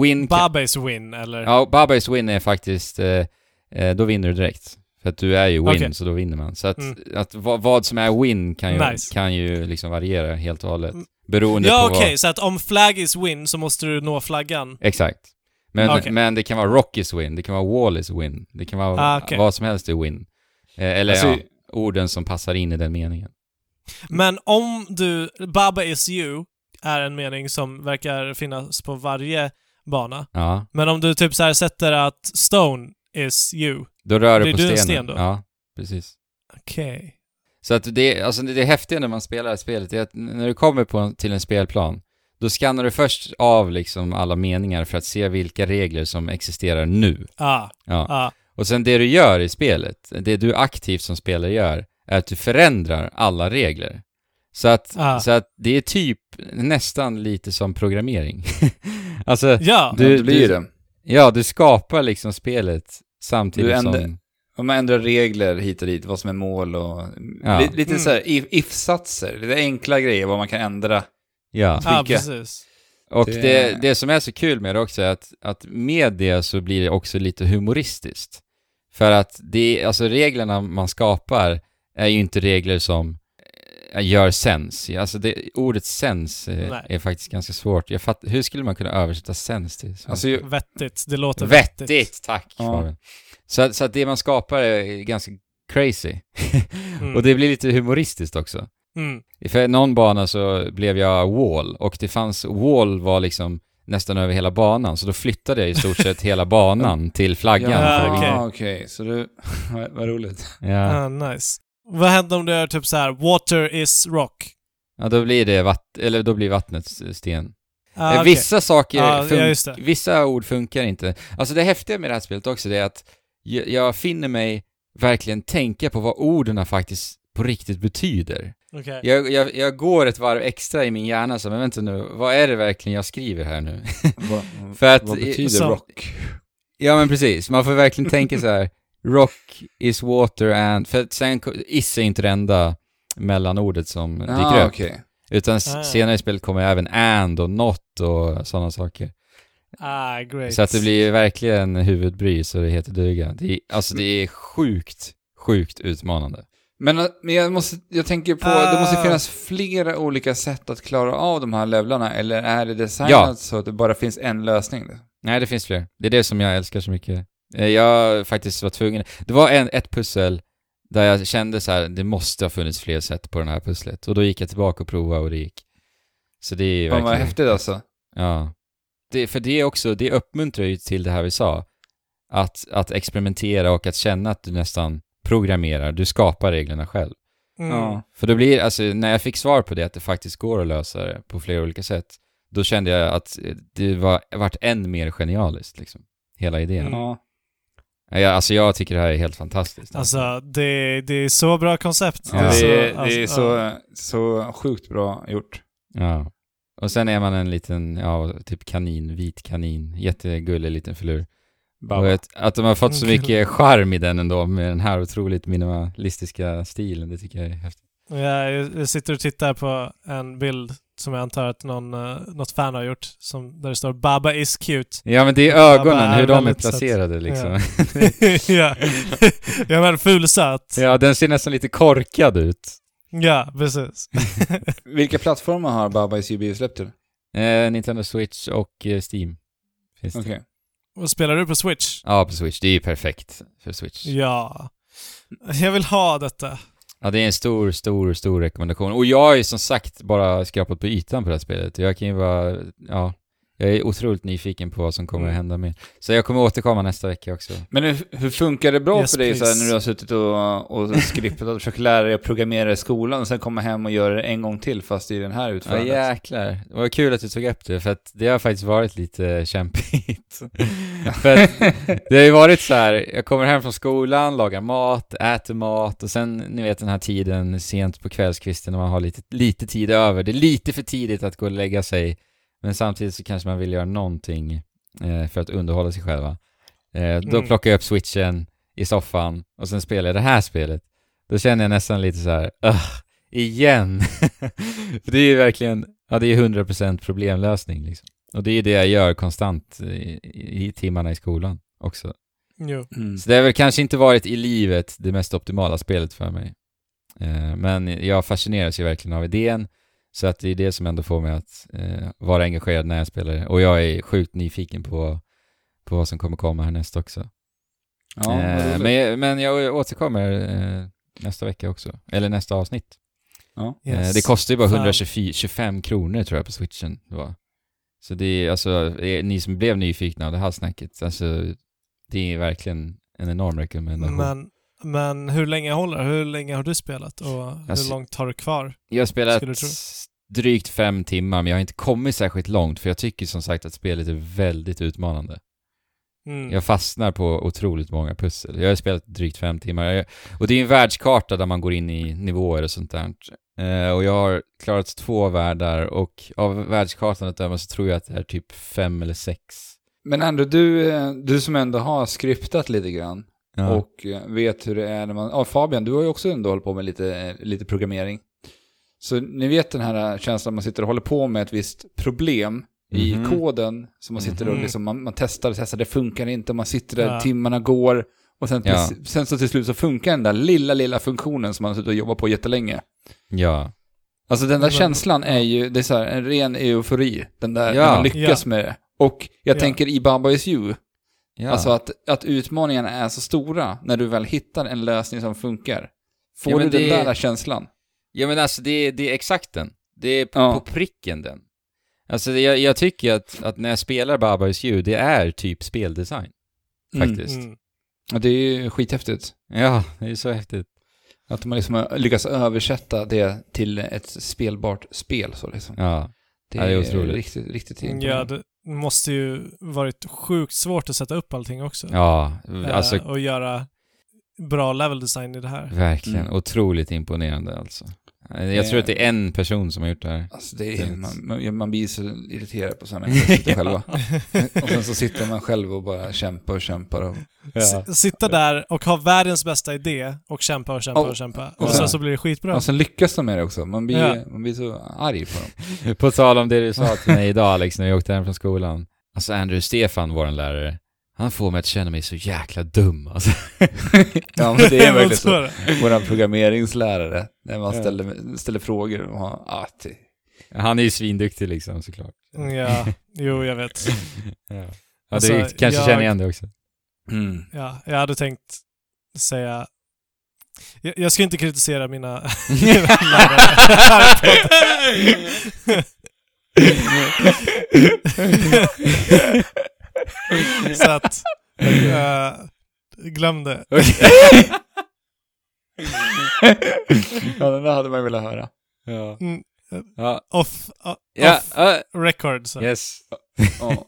win... kan- Babes win, eller? Ja, Baba is win är faktiskt eh, eh, då vinner du direkt. För att du är ju win, Okej. så då vinner man. Så att, Mm. att vad, vad som är win kan ju, Nice. kan ju liksom variera helt och hållet. Mm. Beroende Ja på okej, vad... så att om flag is win så måste du nå flaggan. Exakt. Men, Okej. men det kan vara rock is win, det kan vara wall is win, det kan vara Ah, okej. vad som helst är win. Eh, eller Alltså, ja, orden som passar in i den meningen. Men om du, Baba is you är en mening som verkar finnas på varje bana. Ja. Men om du typ så här sätter att Stone is you. Då rör du på stenen. sten då? Ja, precis. Okej. Så att det, alltså det, det häftiga när man spelar det här spelet är att när du kommer på en, till en spelplan, då skannar du först av liksom alla meningar för att se vilka regler som existerar nu. Ah, Ja. ah. Och sen det du gör i spelet, det du aktivt som spelare gör, är att du förändrar alla regler. Så att, Ah. så att det är typ nästan lite som programmering. alltså, Ja. Du- ja, det blir du- det. ja, du skapar liksom spelet samtidigt Du ändrar- som... Om man ändrar regler hit och dit, vad som är mål och... Ja. Li- lite Mm. så här if- if-satser, lite enkla grejer, vad man kan ändra. Ja. ah, Vilka? precis. Och Det- det... Det, som är så kul med det också är att, att med det så blir det också lite humoristiskt. För att det, alltså reglerna man skapar är ju inte regler som gör sens. Alltså det, ordet sens eh, är faktiskt ganska svårt. Jag fatt, hur skulle man kunna översätta sens till svenska? Alltså, ju- Vettigt. Det låter Vettigt, vettigt. tack Ja. Så, så att det man skapar är ganska crazy. Mm. och det blir lite humoristiskt också. Mm. För någon bana så blev jag wall och det fanns, wall var liksom nästan över hela banan så då flyttade jag i stort sett hela banan till flaggan. Ja, okej. vinna. okej. Så du... vad vad roligt. Ja. Ah, nice. Vad händer om du gör typ så här: water is rock? ja, då blir det vatt eller då blir vattnet sten. Ah, Eh, okej. Vissa saker, fun- ja, just det. vissa ord funkar inte. Alltså det häftiga med det här spelet också det är att jag, finner mig verkligen tänka på vad orden faktiskt på riktigt betyder. Okej. Jag, jag, jag går ett varv extra i min hjärna så men vänta nu, vad är det verkligen jag skriver här nu? vad, För att vad betyder så- rock? Ja men precis, man får verkligen tänka så här. Rock is water and... För sen is är inte det enda mellanordet som dyker Ah, upp. okej. Utan Ah. senare i spelet kommer även and och not och sådana saker. Ah, great. Så att det blir verkligen huvudbry så det heter duga. Det är, alltså det är sjukt, sjukt utmanande. Men, eh, men jag, måste, jag tänker på, det måste Ah. finnas flera olika sätt att klara av de här levlarna, eller är det designat Ja. så att det bara finns en lösning? Nej, det finns fler. Det är det som jag älskar så mycket. Eh, Jag faktiskt var tvungen... Det var en, ett pussel där jag kände så här, det måste ha funnits fler sätt på det här pusslet. Och då gick jag tillbaka och provade och det gick. Så det är Fan verkligen... vad häftigt alltså. Ja. Det, för det är också, det uppmuntrar ju till det här vi sa. Att, att experimentera och att känna att du nästan programmerar, du skapar reglerna själv. Mm. Ja. För då blir, alltså när jag fick svar på det, att det faktiskt går att lösa det på flera olika sätt, då kände jag att det var, vart än mer genialiskt liksom. Hela idén. Mm. Ja. Ja, alltså jag tycker det här är helt fantastiskt. Alltså, det, det är så bra koncept. Ja. Det, så, är, det är alltså, så, ja. så sjukt bra gjort. Ja. Och sen är man en liten, ja, typ kanin, vit kanin, jättegullig liten filur. Att, att de har fått så Kul. mycket charm i den ändå med den här otroligt minimalistiska stilen, det tycker jag är häftigt. Ja, jag sitter och tittar på en bild som jag antar att någon, eh, något fan har gjort, som, där det står 'Baba is cute' Ja men det är ögonen, bara hur de är placerade liksom. ja. ja men fulsöt. ja, den ser nästan lite korkad ut. Ja, precis. Vilka plattformar har Baba is You släppt till? Eh, Nintendo Switch och eh, Steam. Okej. Och spelar du på Switch? Ja, på Switch. Det är ju perfekt för Switch. Ja. Jag vill ha detta. Ja, det är en stor, stor, stor rekommendation. Och jag har ju som sagt bara skrapat på ytan på det här spelet. Jag kan ju vara, ja, jag är otroligt nyfiken på vad som kommer Mm. att hända med. Så jag kommer återkomma nästa vecka också. Men hur, hur funkar det bra Yes, för dig så här, please. när du har suttit och, och skriptat och försökt lära dig att programmera i skolan och sen komma hem och göra det en gång till fast i den här Ja utförandet? jäklar. Det var kul att du tog upp det, för att det har faktiskt varit lite kämpigt. för att det har ju varit så här, jag kommer hem från skolan, lagar mat, äter mat och sen, ni vet den här tiden sent på kvällskvisten när man har lite, lite tid över. Det är lite för tidigt att gå och lägga sig, men samtidigt så kanske man vill göra någonting eh, för att underhålla sig själva. Eh, då Mm. plockar jag upp switchen i soffan och sen spelar jag det här spelet. Då känner jag nästan lite så här, "Ugh, igen. För det är ju verkligen, ja det är 100% problemlösning liksom. Och det är det jag gör konstant i, i timmarna i skolan också. Jo. Mm. Så det har väl kanske inte varit i livet det mest optimala spelet för mig. Eh, men jag fascineras ju verkligen av idén, så att det är det som ändå får mig att eh, vara engagerad när jag spelar det. Och jag är sjukt nyfiken på, på vad som kommer komma härnäst också. Ja, eh, men, men jag återkommer eh, nästa vecka också, eller nästa avsnitt. ja. Eh, Yes. det kostar ju bara Fan. 125 kronor tror jag på switchen. Det var. Så det är alltså, ni som blev nyfikna av det här snacket, alltså det är verkligen en enorm rekommendation. Men, men hur länge håller? Hur länge har du spelat och Alltså- hur långt har du kvar? Jag har spelat drygt fem timmar, men jag har inte kommit särskilt långt, för jag tycker som sagt att spelet är väldigt utmanande. Mm. Jag fastnar på otroligt många pussel. Jag har spelat drygt fem timmar. Jag, och det är en världskarta där man går in i nivåer och sånt där. Eh, och jag har klarat två världar och av världskartan att döma så tror jag att det är typ fem eller sex. Men ändå, du, eh, du som ändå har skriptat lite grann Ja. och eh, vet hur det är när man... Ja, Fabian, du har ju också ändå hållit på med lite, lite programmering. Så ni vet den här känslan man sitter och håller på med ett visst problem i Mhm. koden, som man sitter och Mhm. liksom, man, man testar och testar, det funkar inte, man sitter där, Ja. timmarna går, och sen, Ja. sen så till slut så funkar den där lilla, lilla funktionen som man har suttit och jobbat på jättelänge. ja. Alltså den där Men- känslan är ju, det är så här, en ren eufori, den där, Ja. när man lyckas Ja. med det. Och jag Ja. tänker i Baba Is You, ja. Alltså att, att utmaningarna är så stora när du väl hittar en lösning som funkar. Får Ja, du den där känslan? Ja men alltså det, det är exakt den. Det är på, Ja. på pricken den. Alltså det- jag, jag tycker att, att när jag spelar Baba Is You, det är typ speldesign. Mm. Faktiskt. Mm. Ja, det är ju skithäftigt. Ja, det är så häftigt. Att man liksom har lyckats översätta det till ett spelbart spel så liksom. Ja. Det, Ja, det är är otroligt. riktigt, riktigt Ja, imponerande. det måste ju varit sjukt svårt att sätta upp allting också. Ja, Eh, alltså och göra bra level design i det här. verkligen Mm. otroligt imponerande alltså. Jag tror att det är en person som har gjort det här. Alltså det är, man, man, blir så irriterad på sådana människor själva. Och sen så sitter man själv och bara kämpar och kämpar och... S- Sitta där och ha världens bästa idé och kämpa och kämpa Och- och kämpa. och Och sen- sen så blir det skitbra. Och sen lyckas de med det också. Man blir, Ja. man blir så arg på dem. På tal om det du sa till mig idag Alex, när jag åkte hem från skolan. Alltså Andrew Stefan, vår lärare, han får mig att känna mig så jäkla dum alltså. Ja, men det är verkligen så. är det. våra programmeringslärare, när man ställer, ställer frågor. Och har, ah, Han är ju svinduktig liksom såklart. Ja, jo jag vet. Ja, ja Alltså, du kanske jag- känner igen det också. mm. Ja, jag hade tänkt säga... Jag, jag ska inte kritisera mina lärare. Så att... Uh, glöm det. ja, den där hade man velat höra. Ja. Mm, Ja. off, uh, Ja, off ja, record. Så. yes. Ja. ja.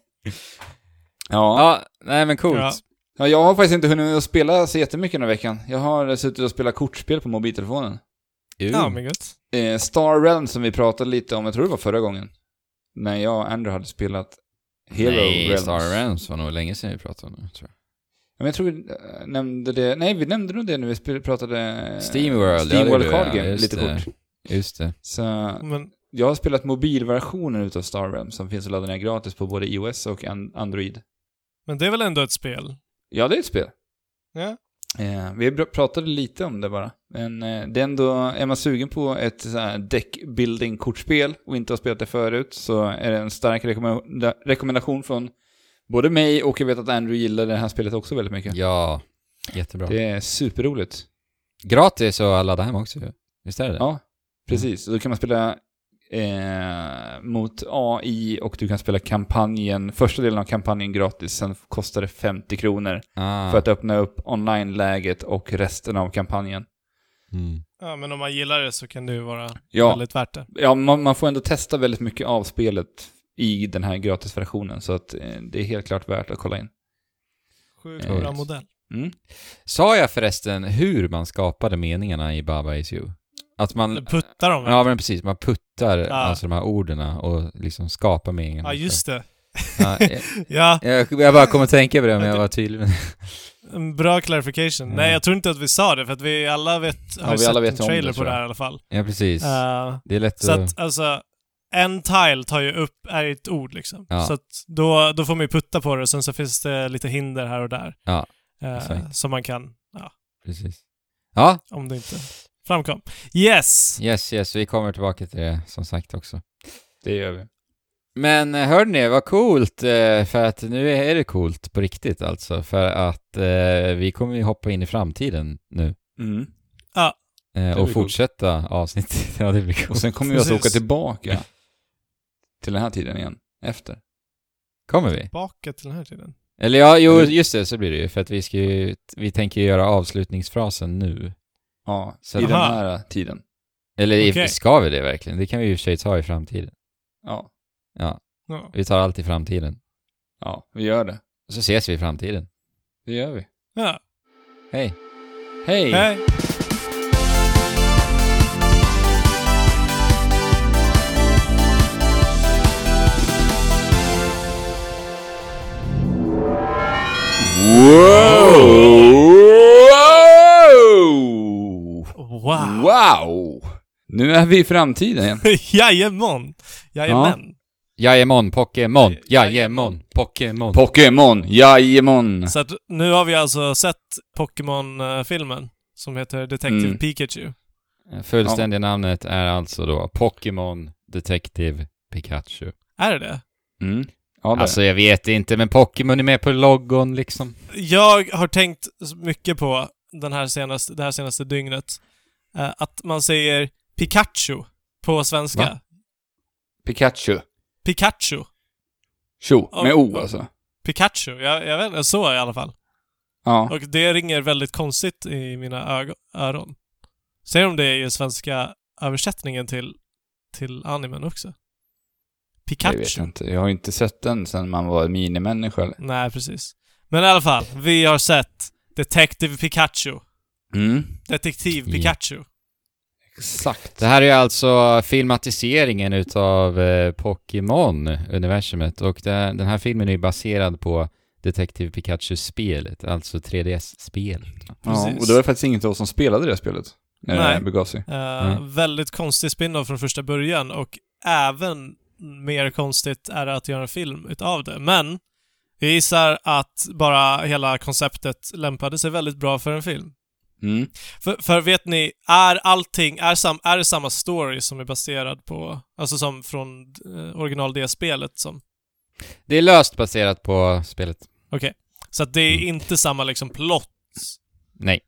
Ja, nej men coolt. Ja. Ja, jag har faktiskt inte hunnit att spela så jättemycket den här veckan. Jag har suttit och spelat kortspel på mobiltelefonen. Uh. Ja, men gött. Eh, Star Realm som vi pratade lite om, jag tror det var förra gången. När jag och Andrew hade spelat Hero Nej, Realms. Star Realms var nog länge sedan vi pratade om det, tror Ja, Men jag tror vi eh, nämnde det, nej vi nämnde nog det när vi pratade jag. Steamworld, ja, Steam det World gjorde Card jag. Game, Just lite det. kort. Just det. Så Men jag har spelat mobilversionen utav Star Realm som finns att ladda ner gratis på både iOS och an- Android. Men det är väl ändå ett spel? Ja, det är ett spel. Ja. Eh, vi pratade lite om det bara. Men eh, det är ändå, är man sugen på ett deckbuilding-kortspel och inte har spelat det förut så är det en stark rekommenda- rekommendation från både mig och jag vet att Andrew gillar det här spelet också väldigt mycket. Ja, jättebra. Det är superroligt. Gratis att ladda hem också. Visst är det? Ja, precis. Då kan man spela eh, mot AI och du kan spela kampanjen, första delen av kampanjen gratis. Sen kostar det 50 kronor Ah. för att öppna upp online-läget och resten av kampanjen. Mm. ja, men om man gillar det så kan det ju vara Ja, väldigt värt det. ja man, man får ändå testa väldigt mycket av spelet i den här gratisversionen. Så att eh, det är helt klart värt att kolla in. Sjukt Ja. bra modell. Mm. Sa jag förresten hur man skapade meningarna i Baba Is You? Att man... Puttar dem? Ja men precis, man puttar Ja. alltså de här orden och liksom skapar meningarna. Ja, just det. Ja, jag, Ja, jag, jag bara kom att tänka på det men jag var tydlig en bra clarification. Ja. Nej, jag tror inte att vi sa det, för att vi alla vet, har vi sett alla vet en trailer det, på det här i alla fall. Ja precis. Eh, det är lätt så att... att, alltså, en tile tar ju upp, är ett ord liksom. Ja. Så att då, då får man ju putta på det och sen så finns det lite hinder här och där. Ja. Exakt. som man kan, ja, Precis. Ja, om det inte framkom. Yes! yes, yes, vi kommer tillbaka till det som sagt också. Det gör vi. Men eh, hörni, vad coolt, eh, för att nu är det coolt på riktigt alltså, för att eh, vi kommer ju hoppa in i framtiden nu. Mm. Eh, blir och coolt. fortsätta avsnittet. ja, det blir Och coolt. sen kommer vi att åka tillbaka till den här tiden igen, efter. Kommer vi? Tillbaka till den här tiden. Eller ja, jo, Mm. just det, så blir det ju, för att vi ska ju, vi tänker göra avslutningsfrasen nu. Ja, Så- i den här tiden. Eller Okej. ska vi det verkligen? Det kan vi ju i och för sig ta i framtiden. Ja, Ja, Ja. vi tar allt i framtiden. ja, vi gör det. Så ses vi i framtiden. Det gör vi. Ja. Hej! Hej! Hej! Wow! Wow! Wow! Nu är vi i framtiden igen. Jajamon! Jajamän! Jajamon, Pokémon! Jajamon. Pokémon! Pokémon, jajamon! Så att nu har vi alltså sett Pokémon-filmen som heter Detective Mm. Pikachu. Fullständiga namnet är alltså då Pokémon Detective Pikachu. Är det det? Mm. Ja, det. Alltså jag vet inte, men Pokémon är med på logon liksom. Jag har tänkt mycket på den här senaste, det här senaste dygnet. eh, att man säger Pikachu på svenska. Va? Pikachu. Pikachu. Tjo, med O alltså. Pikachu. Jag, jag vet inte, så i alla fall. Ja. Och det ringer väldigt konstigt i mina öron. Säger de det i svenska översättningen till, till animen också? Jag vet Pikachu? inte. Jag har inte sett den sedan man var minimänniska. eller? Nej, precis. Men i alla fall, vi har sett Detective Pikachu. Mm. Detektiv. Pikachu. Exakt. Det här är alltså filmatiseringen utav eh, Pokémon-universumet och det, den här filmen är baserad på Detective Pikachu-spelet, alltså 3DS-spelet. Ja, och det var faktiskt inget av oss som spelade det spelet. När Nej. det begav sig. Eh, Mm. Väldigt konstig spin-off från första början och även mer konstigt är det att göra en film utav det. Men jag gissar att bara hela konceptet lämpade sig väldigt bra för en film. Mm. För, för vet ni, är allting, är, sam, är det samma story som är baserad på, alltså som från eh, original D-spelet som, Det är löst baserat på spelet. okej. Så att det är Mm. inte samma liksom plot Nej, i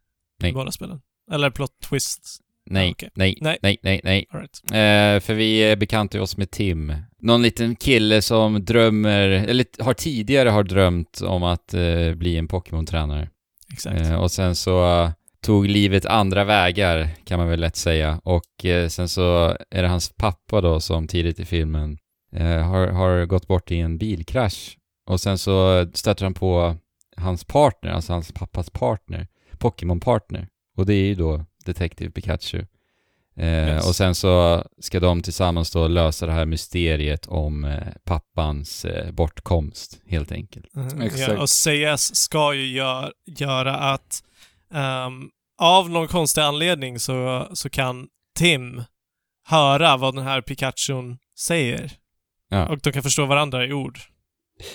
Nej. båda spelen? Eller plot twists? nej, Okej. nej, Nej. nej, nej, nej. All right. Eh, för vi bekantar oss med Tim. Någon liten kille som drömmer, eller har tidigare har drömt om att eh, bli en Pokémon-tränare. Exakt. Eh, och sen så tog livet andra vägar, kan man väl lätt säga. Och eh, sen så är det hans pappa då som tidigt i filmen eh, har, har gått bort i en bilkrasch. Och sen så stöter han på hans partner, alltså hans pappas partner, Pokémon-partner. Och det är ju då Detective Pikachu. Eh, Yes. Och sen så ska de tillsammans då lösa det här mysteriet om eh, pappans eh, bortkomst, helt enkelt. Mhm. Exakt. Ja, och CS ska ju gör, göra att ehm, av någon konstig anledning så, så kan Tim höra vad den här Pikachun säger. Ja. Och de kan förstå varandra i ord.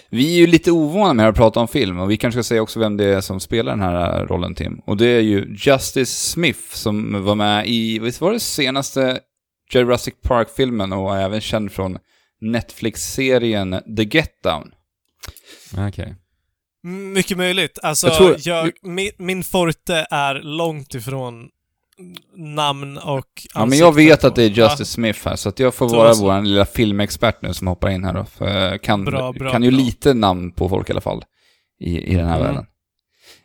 Vi är ju lite ovana med att prata om film och vi kanske ska säga också vem det är som spelar den här rollen Tim. Och det är ju Justice Smith som var med i, visst var det senaste Jurassic Park-filmen och är även känd från Netflix-serien The Get Down. Okej. Mycket möjligt. Alltså, Jag tror- jag, min, min forte är långt ifrån namn och Ja, men jag vet att det är Ja, Justice Smith här, så att jag får Så vara alltså. vår lilla filmexpert nu som hoppar in här då. För kan, Bra, bra, kan ju bra. lite namn på folk i alla fall. I, i den här Mm. världen.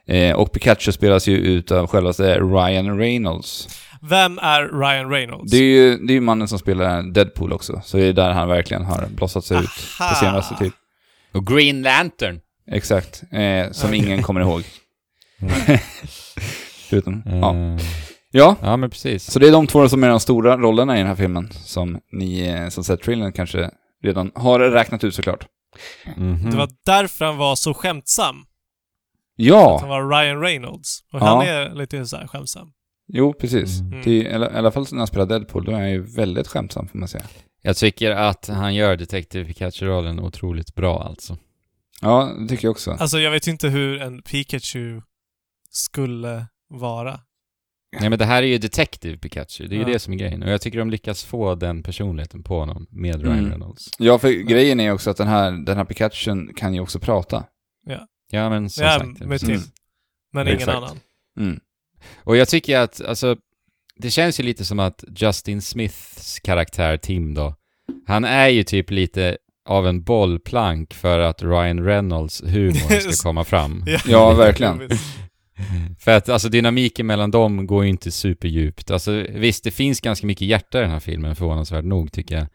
Eh, och Pikachu spelas ju utav självaste Ryan Reynolds. Vem är Ryan Reynolds? Det är ju det är ju mannen som spelar Deadpool också, så det är där han verkligen har blossat sig ut Aha. på senaste tid. Och Green Lantern. Exakt, eh, som ingen kommer ihåg. Förutom, ja. Eh, Ja, ja, men precis. så det är de två som är de stora rollerna i den här filmen, som ni eh, som sett trailern kanske redan har räknat ut såklart. Mhm. Det var därför han var så skämtsam. Att han Ja, var Ryan Reynolds. Och Ja. han är lite så här skämtsam. jo precis. Mm. Till, i, alla, I alla fall när han spelar Deadpool, då är han ju väldigt skämtsam får man säga. Jag tycker att han gör Detective Pikachu-rollen otroligt bra alltså. Ja, det tycker jag också. Alltså jag vet inte hur en Pikachu skulle vara. Nej men det här är ju Detective Pikachu, det är ju Ja. det som är grejen. Och jag tycker de lyckas få den personligheten på honom med Ryan Mm. Reynolds. Ja, för grejen är också att den här, den här Pikachun kan ju också prata. Ja men som ja, sagt. med. Tim. Men ingen Exakt. annan. Mm. Och jag tycker att, alltså, det känns ju lite som att Justin Smiths karaktär Tim då, han är ju typ lite av en bollplank för att Ryan Reynolds humor ska komma fram. Ja, verkligen. För att alltså dynamiken mellan dem går ju inte superdjupt. Alltså visst, det finns ganska mycket hjärta i den här filmen, förvånansvärt nog tycker jag.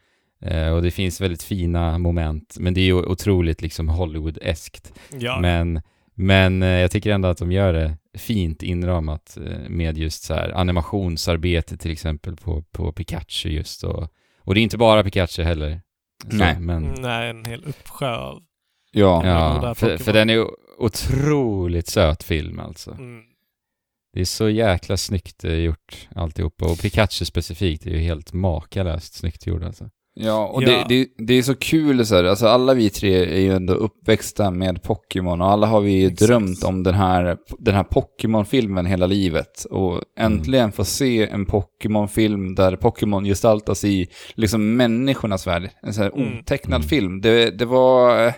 Eh, och det finns väldigt fina moment, men det är ju otroligt liksom Hollywood-eskt. Ja. Men, men eh, jag tycker ändå att de gör det fint inramat eh, med just så här animationsarbete till exempel på, på Pikachu just och, och det är inte bara Pikachu heller. Så, Nej. Men, Nej, en hel uppsjö av... Ja. ja, för, för den är otroligt söt film alltså. Mm. Det är så jäkla snyggt eh, gjort alltihopa och Pikachu specifikt är ju helt makalöst snyggt gjord alltså. Ja, och Ja. Det, det, det är så kul så här, alltså alla vi tre är ju ändå uppväxta med Pokémon och alla har vi ju Exakt. drömt om den här, den här Pokémon-filmen hela livet. Och äntligen få se en Pokémon-film där Pokémon gestaltas i liksom människornas värld. En sån här Mm. otecknad Mm. film. Det, det var...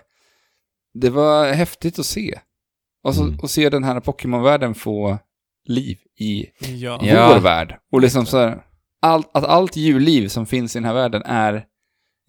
Det var häftigt att se. Och, så, Mm. och se den här Pokémon-världen få liv i Ja. Ja. vår värld. Och liksom så här, allt, att allt djurliv som finns i den här världen är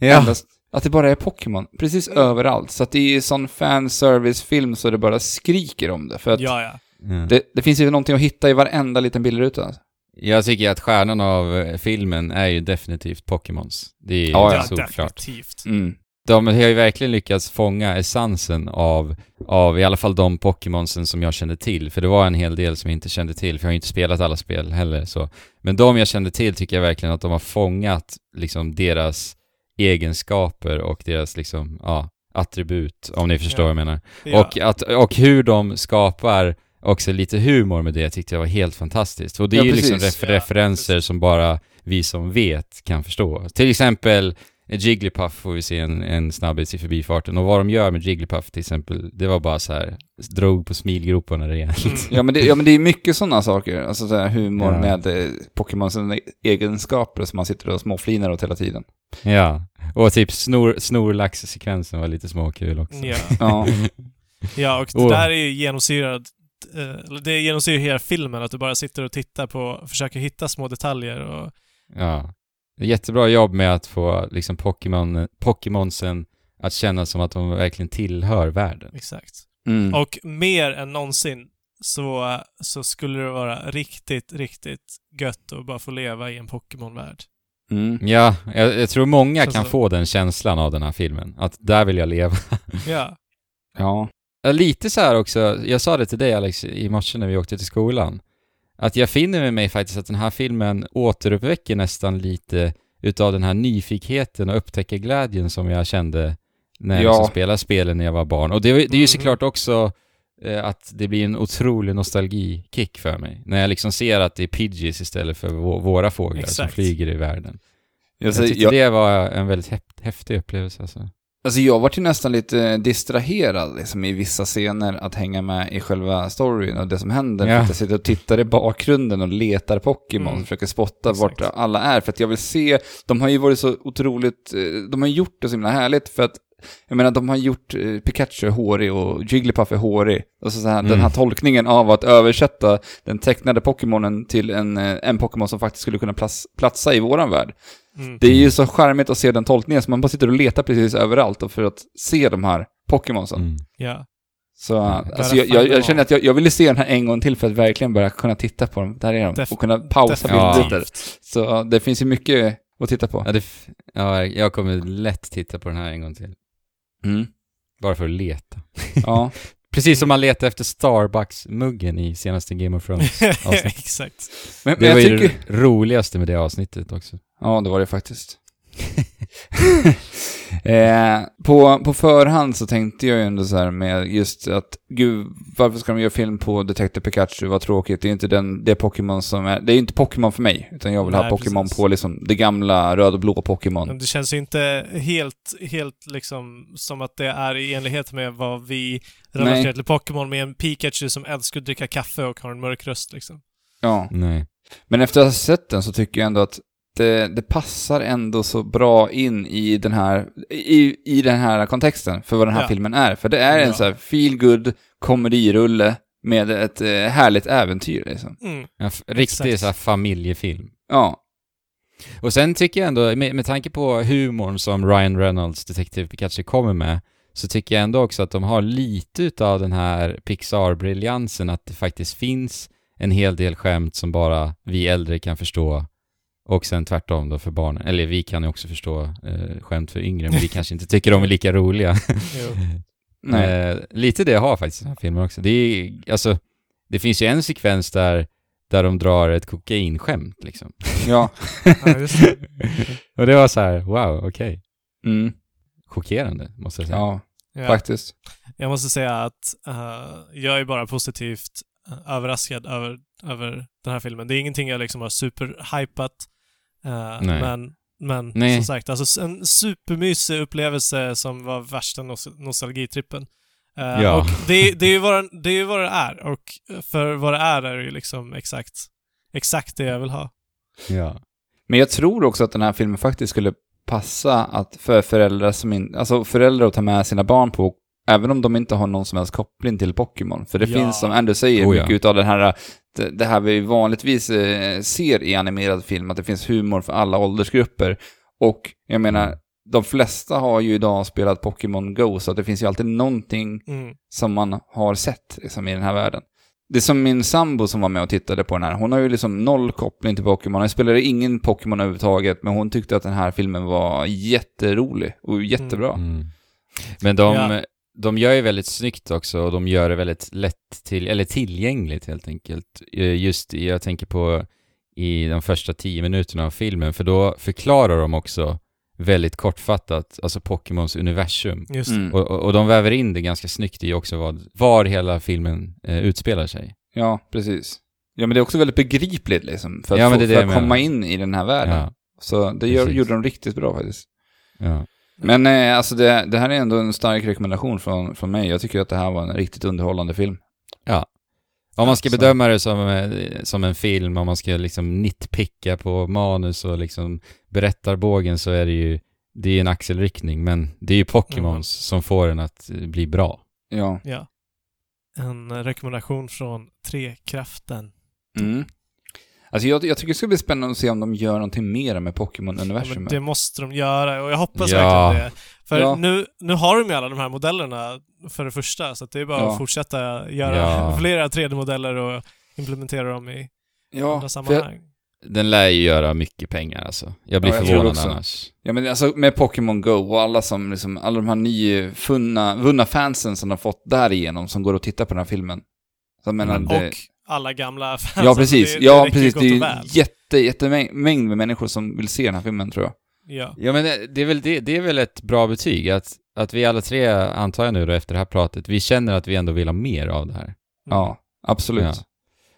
endast, att det bara är Pokémon. Precis överallt. Så att det är sån fanservice-film så det bara skriker om det. För att Ja, ja. Ja. det, det finns ju någonting att hitta i varenda liten bildruta. Alltså. Jag tycker att stjärnan av eh, filmen är ju definitivt Pokémons. Det är Ja, ja, solklart. definitivt. Mm. De har ju verkligen lyckats fånga essensen av, av i alla fall de Pokémonsen som jag kände till. För det var en hel del som jag inte kände till, för jag har ju inte spelat alla spel heller så. Men de jag kände till tycker jag verkligen att de har fångat liksom deras egenskaper och deras liksom, ja, attribut, om ni förstår Ja. vad jag menar. Ja. Och, att, och hur de skapar också lite humor med det tyckte jag var helt fantastiskt. Och det är Ja, ju liksom refer- Ja, referenser precis. som bara vi som vet kan förstå. Till exempel Jigglypuff får vi se en, en snabbis i förbifarten. Och vad de gör med Jigglypuff till exempel, det var bara så här, drog på smilgroparna rejält. Mm. Ja, men det, ja, men det är mycket sådana saker. Alltså så här, humor Ja. med eh, Pokémons egenskaper som man sitter och småflinar åt hela tiden. Ja. Och typ snor, snorlax-sekvensen var lite småkul också. Ja. Ja, ja, och det där är ju genomsyrad... eh, Det genomsyrar hela filmen, att du bara sitter och tittar på, försöker hitta små detaljer och... Ja. Jättebra jobb med att få liksom Pokémon, Pokémonsen att känna som att de verkligen tillhör världen. Exakt. mm. Och mer än någonsin så, så skulle det vara riktigt, riktigt gött att bara få leva i en Pokémon-värld. Mm. Ja, jag, jag tror många Känns kan så. få den känslan av den här filmen. Att där vill jag leva. Ja. ja. Ja, Lite så här också, jag sa det till dig Alex i morse när vi åkte till skolan. Att jag finner med mig faktiskt att den här filmen återuppväcker nästan lite utav den här nyfikenheten och upptäckarglädjen som jag kände när jag Ja. liksom spelade spelen när jag var barn. Och det, det är ju Mhm. såklart också eh, att det blir en otrolig nostalgikick för mig. När jag liksom ser att det är Pidgeys istället för vå- våra fåglar som Exakt. flyger i världen. Alltså, jag tyckte jag, det var en väldigt häft, häftig upplevelse alltså. Alltså jag var ju nästan lite distraherad liksom, i vissa scener att hänga med i själva storyn och det som händer. Ja. För att jag sitter och tittar i bakgrunden och letar Pokémon Mm. och försöker spotta Exakt. vart alla är. För att jag vill se, de har ju varit så otroligt, eh, de har gjort det så himla härligt för att jag menar, de har gjort eh, Pikachu hårig och Jigglypuff är hårig. Och så, så här, Mm. den här tolkningen av att översätta den tecknade Pokémonen till en, eh, en Pokémon som faktiskt skulle kunna plats, platsa i våran värld. Mm. Det är ju så charmigt att se den tolkningen, så man bara sitter och letar precis överallt för att se de här Pokémonsen. Mm. Ja. Så Ja, alltså, jag, jag, jag känner att jag, jag ville se den här en gång till för att verkligen bara kunna titta på dem. Där är de. Def- och kunna pausa bilder. Så det finns ju mycket att titta på. Ja, det, ja, jag kommer lätt titta på den här en gång till. Mm. Bara för att leta. Ja. Precis som man letar efter Starbucks-muggen i senaste Game of Thrones. avsnitt. Exakt. Men, men Det jag var ju tycker... det roligaste med det avsnittet också. Ja, det var det faktiskt. Eh, på, på förhand så tänkte jag ju ändå så här med just att, gud, varför ska de göra film på Detective Pikachu? Vad tråkigt. Det är inte den, det Pokémon som är, det är inte Pokémon för mig. Utan jag vill ha Nej, Pokémon precis. på liksom det gamla röd och blå Pokémon. Men det känns ju inte helt, helt liksom som att det är i enlighet med vad vi relaterar Nej. till Pokémon med en Pikachu som älskar att dricka kaffe och har en mörk röst liksom. Ja. Nej. Men efter att ha sett den så tycker jag ändå att det, det passar ändå så bra in i den här, i, i den här kontexten för vad den här Ja. filmen är. För det är en Ja. så här feel good komedirulle med ett eh, härligt äventyr liksom. Mm. En riktig Exakt. så här, familjefilm. Ja, Och sen tycker jag ändå, med, med tanke på humorn som Ryan Reynolds Detective Pikachu kommer med, så tycker jag ändå också att de har lite utav den här Pixar-briljansen, att det faktiskt finns en hel del skämt som bara vi äldre kan förstå och sen tvärtom då för barnen. Eller vi kan ju också förstå eh, skämt för yngre, men vi kanske inte tycker de är lika roliga. Eh, lite det har faktiskt den här filmen också. Det är, alltså, det finns ju en sekvens där, där de drar ett kokainskämt liksom. Ja. Ja, just det. och det var så här, wow, okej. Mm. Chockerande, måste jag säga. Ja, Ja. faktiskt. Jag måste säga att eh, jag är bara positivt eh, överraskad över, över den här filmen. Det är ingenting jag liksom har superhypat. Uh, men, men Nej. som sagt, alltså en supermysig upplevelse som var värsta nos- nostalgitrippen. Eh, Ja. Och det, det, är ju vad, den- det är ju vad det är. Och för vad det är är det ju liksom exakt, exakt det jag vill ha. Ja. Men jag tror också att den här filmen faktiskt skulle passa att för föräldrar som in, alltså föräldrar att ta med sina barn på, även om de inte har någon som helst koppling till Pokémon. För det Ja. finns, som Andrew säger, Oh ja. mycket utav den här, det, det här vi vanligtvis eh, ser i animerad film, att det finns humor för alla åldersgrupper. Och jag menar, Mm. de flesta har ju idag spelat Pokémon Go, så att det finns ju alltid någonting Mm. som man har sett liksom, i den här världen. Det är som min sambo som var med och tittade på den här. Hon har ju liksom noll koppling till Pokémon. Hon spelade ingen Pokémon överhuvudtaget, men hon tyckte att den här filmen var jätterolig och jättebra. Mm. Men de, Ja. De gör ju väldigt snyggt också och de gör det väldigt lätt till, eller tillgängligt helt enkelt. Eh, Just jag tänker på i de första tio minuterna av filmen, för då förklarar de också väldigt kortfattat, alltså Pokémons universum. Mm. Och, och, och de väver in det ganska snyggt i också vad, var hela filmen eh, utspelar sig. Ja, precis. Ja, men det är också väldigt begripligt liksom, för att, Ja, få, det är det för att komma in i den här världen. Ja, Så det gör, gjorde de riktigt bra faktiskt. ja. Men eh, alltså det, det här är ändå en stark rekommendation från, från mig. Jag tycker att det här var en riktigt underhållande film. Om man ska bedöma det som, eh, som en film, om man ska liksom nitpicka på manus och liksom berättarbågen så är det ju, det är en axelryckning, men det är ju Pokémons Mm. som får den att eh, bli bra. Ja. Ja. En rekommendation från Trekraften. Mm. Alltså jag, jag tycker det ska bli spännande att se om de gör någonting mer med Ja, Pokémon-universumet. men det måste de göra och jag hoppas Ja. verkligen det. För Ja. nu, nu har de ju alla de här modellerna för det första, så att det är bara Ja. att fortsätta göra Ja. flera 3D-modeller och implementera dem i ja, andra för jag, sammanhang. Den lär ju göra mycket pengar alltså. Jag blir Ja, jag förvånad annars. ja, men alltså med Pokémon Go och alla som liksom, alla de här nyfunna, vunna fansen som de har fått därigenom som går och tittar på den här filmen. Så jag menar, Mm. det, Och alla gamla fans. ja precis, Det, det ja precis, det är ju jätte, jättemängd med människor som vill se den här filmen tror jag. Ja. Ja men det, det, är väl, det, det är väl ett bra betyg, att, att vi alla tre, antar jag nu då efter det här pratet, vi känner att vi ändå vill ha mer av det här. Ja, absolut. Ja.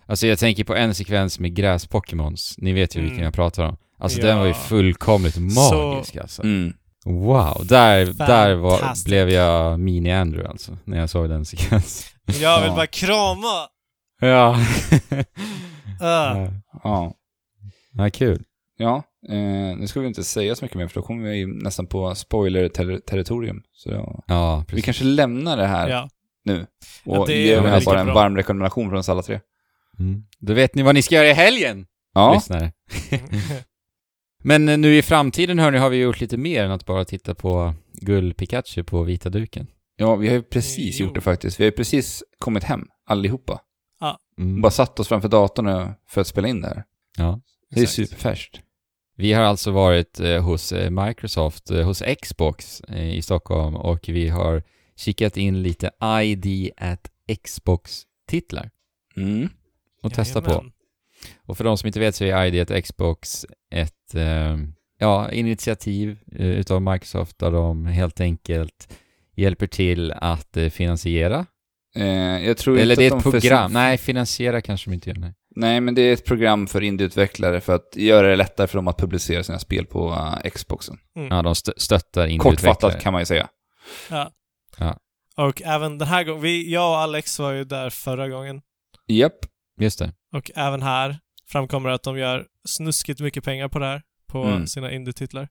Alltså jag tänker på en sekvens med gräs-Pokémons, ni vet ju vilken Mm. jag pratar om. Alltså Ja. den var ju fullkomligt magisk alltså. Mm. Wow, där, där var, blev jag mini-Andrew alltså, när jag såg den sekvensen. Jag vill Ja. bara krama! Ja. Uh. Ja. ja, kul. Ja, eh, nu ska vi inte säga så mycket mer för då kommer vi nästan på spoiler-territorium. Så ja, Ja, vi precis. kanske lämnar det här Ja. nu. Ja, Och det ger det här lika bara en bra. varm rekommendation från oss alla tre. Mm. Då vet ni vad ni ska göra i helgen, Ja, lyssnare. Men nu i framtiden hörni har vi gjort lite mer än att bara titta på Gull-Pikachu på vita duken. ja vi har ju precis Jo. gjort det faktiskt. Vi har ju precis kommit hem, allihopa. Mm. Bara satt oss framför datorn för att spela in det här. Ja. Det är superfärskt. Vi har alltså varit eh, hos eh, Microsoft, eh, hos Xbox eh, i Stockholm och vi har kikat in lite ID at Xbox-titlar Mm. och testat på. Och för de som inte vet så är ID at Xbox ett, eh, ja, initiativ eh, utav Microsoft där de helt enkelt hjälper till att eh, finansiera. Eh, jag tror Eller inte det är att ett de för- program. Nej, finansiera kanske de inte gör. Nej. Nej, men det är ett program för indieutvecklare för att göra det lättare för dem att publicera sina spel på uh, Xboxen. Ja, de stö- stöttar indieutvecklare. Kortfattat kan man ju säga. Ja. Ja. Och även den här gången, vi, jag och Alex var ju där förra gången. Japp. Just det. Och även här framkommer att de gör snuskigt mycket pengar på det här. På Mm. sina indie-titlar.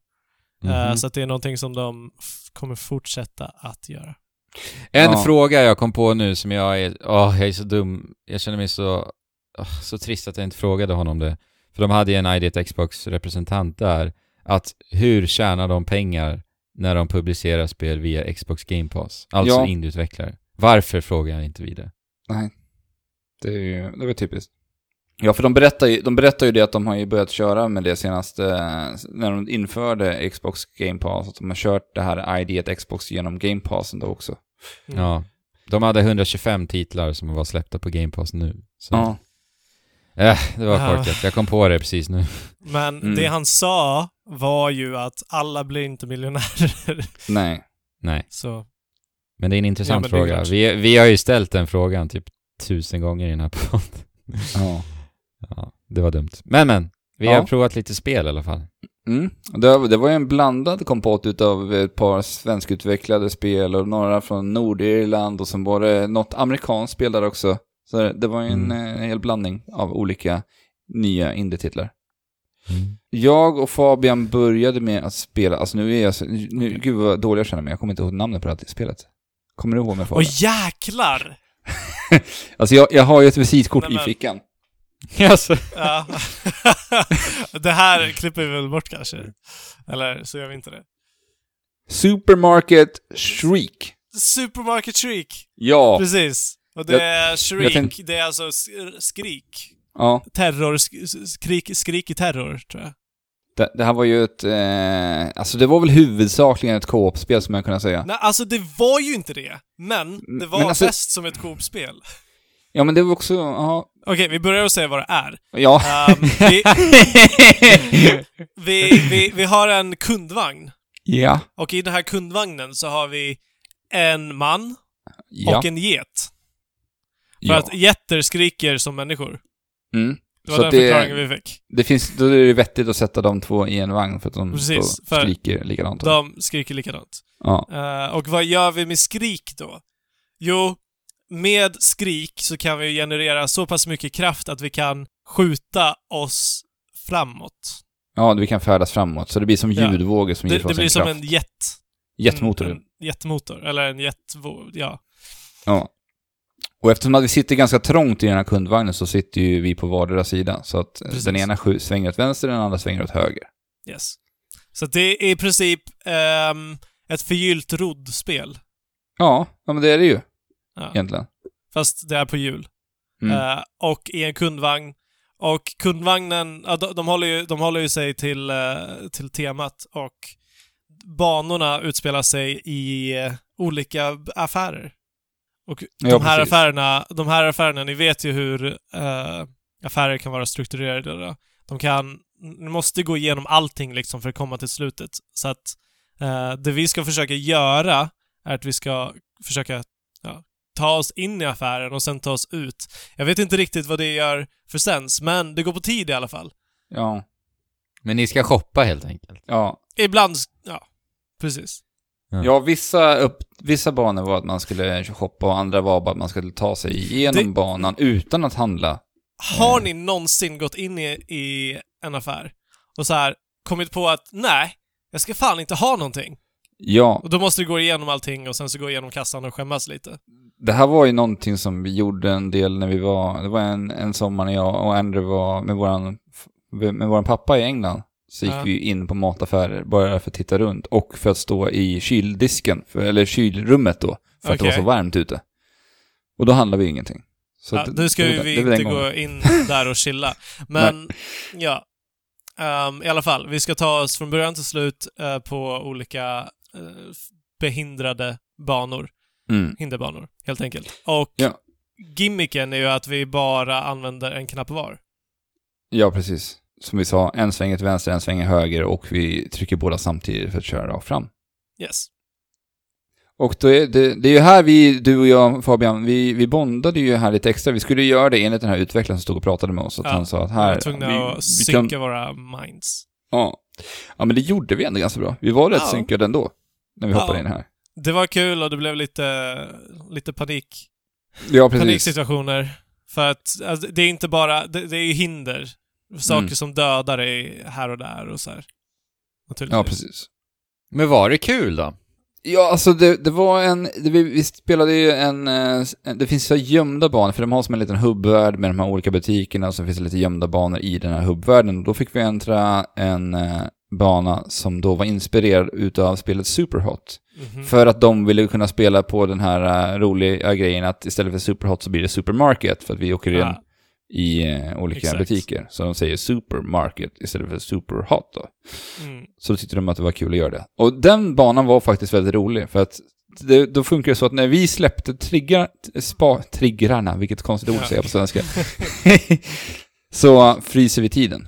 Mhm. Eh, så att det är någonting som de kommer fortsätta att göra. En Ja. fråga jag kom på nu som jag är, åh, jag är så dum. Jag känner mig så, åh, så trist att jag inte frågade honom det. För de hade ju en ID Xbox-representant där. Att hur tjänar de pengar när de publicerar spel via Xbox Game Pass? Alltså Ja. indieutvecklare. Varför frågar jag inte vidare? Nej. Det är ju, det var typiskt. Ja, för de berättar, ju, de berättar ju det att de har ju börjat köra med det senaste, när de införde Xbox Game Pass, att de har kört det här ID Xbox genom Game Passen då också. Mm. Ja. De hade 125 titlar som var släppta på Game Pass nu. Så, Ja. äh, det var Ja. korkat. Jag kom på det precis nu. Men Mm. det han sa var ju att alla blir inte miljonärer. Nej. Nej. Så, Men det är en intressant Ja, fråga. Vi, vi har ju ställt den frågan typ tusen gånger i den här podden. Ja. Ja, det var dumt. Men men, vi Ja. har provat lite spel i alla fall. Mm. Det, det var ju en blandad kompott utav ett par svenskutvecklade spel och några från Nordirland och sen var det något amerikanskt spel där också. Så det- var ju en Mm. eh, hel blandning av olika nya indie-titlar. Jag och Fabian började med att spela, alltså nu är jag så, nu, gud vad dålig jag känner mig, jag kommer inte ihåg namnet på det här spelet. Kommer du ihåg mig Fabian? jäklar! Alltså jag, jag har ju ett visitkort Nej, i men- fickan. Alltså. Ja. det här klipper vi väl bort kanske? Eller så gör vi inte det. Supermarket Shriek. Supermarket Shriek! Ja. Precis. Och det Jag- är Shriek, tänk- det är alltså sk- skrik. Ja. Terror, sk- skrik, skrik i terror, tror jag. Det, det här var ju ett, eh, alltså det var väl huvudsakligen ett co-op-spel som jag kunde säga. Nej, alltså det var ju inte det. Men det var Men alltså- bäst som ett Coop-spel. Ja men det var också, ja. Okej, vi börjar att säga vad det är. Ja. Ehm, vi, vi, vi, vi har en kundvagn. ja. Och i den här kundvagnen så har vi en man Ja. och en get. För ja. att getter skriker som människor. Mm. Det var Så den det- förklaringen vi fick. Det finns, då är det vettigt att sätta de två i en vagn för att de Precis, för skriker likadant. De skriker likadant. Ja. Eh, och vad gör vi med skrik då? Jo, med skrik så kan vi generera så pass mycket kraft att vi kan skjuta oss framåt. ja, vi kan färdas framåt. Så det blir som ljudvågor som ger Det, oss det blir en som kraft. en jet. Jetmotor. En, en jetmotor. Eller en jetvåg, ja. Ja. Och eftersom att vi sitter ganska trångt i den här kundvagnen så sitter ju vi på vardera sida. Så att Precis. den ena svänger åt vänster, den andra svänger åt höger. Yes. Så det är i princip ehm, ett förgyllt roddspel. Ja, ja men det är det ju Ja. egentligen. Fast det är på hjul. Mm. Eh, och i en kundvagn. Och kundvagnen, ja, de, de, håller ju, de håller ju sig till, eh, till temat och banorna utspelar sig i eh, olika affärer. Och Ja, de här precis. affärerna, de här affärerna, ni vet ju hur affärer kan vara strukturerade. Då. De kan, ni måste gå igenom allting liksom för att komma till slutet. Så att det vi ska försöka göra är att vi ska försöka ja, ta oss in i affären och sen ta oss ut. Jag vet inte riktigt vad det gör för sens, men det går på tid i alla fall. Ja. Men ni ska shoppa helt enkelt. Ja. Ibland, ja, precis. Ja. Ja, vissa, upp, vissa banor var att man skulle shoppa och andra var bara att man skulle ta sig igenom Det- banan utan att handla. Har ni någonsin gått in i, i en affär och så här kommit på att nej, jag ska fan inte ha någonting. Ja, Och då måste du gå igenom allting och sen så gå igenom kassan och skämmas lite. det här var ju någonting som vi gjorde en del när vi var, det var en, en sommar när jag och Andrew var med våran, med våran pappa i England. Så gick Ja. vi in på mataffärer bara för att titta runt och för att stå i kyldisken, för, eller kylrummet då, för att det var så varmt ute. Och då handlade vi ingenting. Så Ja, det- nu ska det vi det den inte gå in där och chilla. Men, ja. Ehm, I alla fall, vi ska ta oss från början till slut eh, på olika behindrade banor. Mm. Hinderbanor, helt enkelt. Och Ja. gimmicken är ju att vi bara använder en knapp var. Ja, precis. som vi sa, en sväng till vänster, en sväng höger och vi trycker båda samtidigt för att köra rakt fram. Yes. Och då är det, det är ju här vi, du och jag Fabian, vi, vi bondade ju här lite extra. Vi skulle göra det enligt den här utvecklaren som stod och pratade med oss. Att Ja, han sa att Vi här... var tvungna vi, att vi synka kan, våra minds. ja. ja, men det gjorde vi ändå ganska bra. Vi var rätt Ja. synkade ändå. När vi Ja. hoppade in här. Det var kul och det blev lite, lite panik. Ja, precis. Paniksituationer. För att alltså, det är inte bara, det, det är ju hinder. Saker Mm. som dödar dig här och där och så här. Naturligtvis. Ja, precis. Men var det kul då? Ja, alltså det, det var en, det, vi, vi spelade ju en, eh, en, det finns så här gömda banor, för de har som en liten hubbvärld med de här olika butikerna, och så finns det lite gömda banor i den här hubbvärlden. Då fick vi äntra en eh, bana som då var inspirerad utav spelet Superhot. Mhm. För att de ville kunna spela på den här uh, roliga grejen att istället för Superhot så blir det Supermarket, för att vi åker in i eh, olika Exakt. butiker. Så de säger Supermarket istället för Superhot då. Mm. Så då tyckte de att det var kul att göra det. Och den banan var faktiskt väldigt rolig, för att det, då funkar det så att när vi släppte triggar, spa, triggrarna, vilket konstigt ord Ja. att säga på svenska, så fryser vi tiden.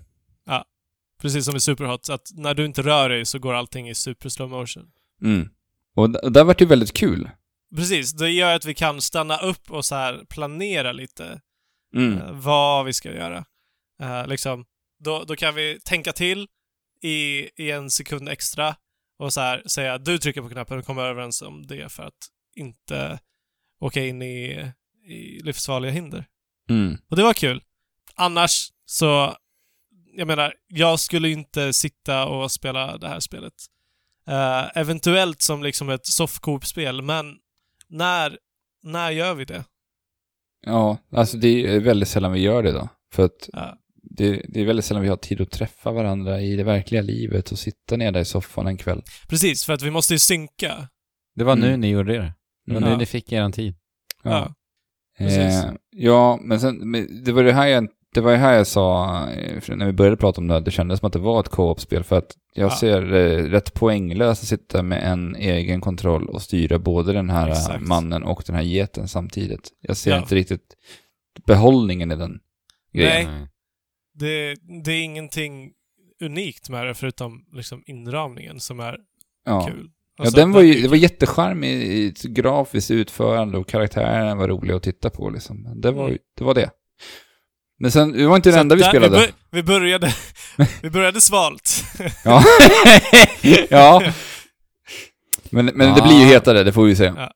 Precis som i Superhot, att när du inte rör dig så går allting i super slow motion. Mm. Och d- där var det ju väldigt kul. Precis, det gör att vi kan stanna upp och så här planera lite Mm. eh, vad vi ska göra. Eh, liksom, då, då kan vi tänka till i, i en sekund extra och så här säga du trycker på knappen och kommer överens om det för att inte åka in i, i livsfarliga hinder. Mm. Och det var kul. Annars så, jag menar, jag skulle inte sitta och spela det här spelet. Eh, eventuellt som liksom ett softcoop-spel, men när, när gör vi det? Ja, alltså det är väldigt sällan vi gör det då. För att Ja. det, det är väldigt sällan vi har tid att träffa varandra i det verkliga livet och sitta ner där i soffan en kväll. Precis, för att vi måste ju synka. Det var nu Mm. ni gjorde det. Det var Mm. nu Ja. ni fick er tid. Ja. Precis. Eh, ja, men sen, men det var det här jag, det var det här jag sa när vi började prata om det, här, det kändes som att det var ett co-op-spel för att jag Ja. ser eh, rätt poänglöst att sitta med en egen kontroll och styra både den här Exakt. mannen och den här geten samtidigt. Jag ser Ja. inte riktigt behållningen i den grejen. Nej. Det, det är ingenting unikt med det förutom liksom inramningen som är Ja. kul. Ja, Alltså, den var ju, det var jättecharmig i grafiskt utförande och karaktärerna var roliga att titta på liksom. Det var, ju- Mm. det var det. Men sen, det var inte det Så enda vi där- spelade. Vi, bör, vi började, vi började svalt. Ja. ja. Men, men det Ja. blir ju hetare, det får vi säga. Ja.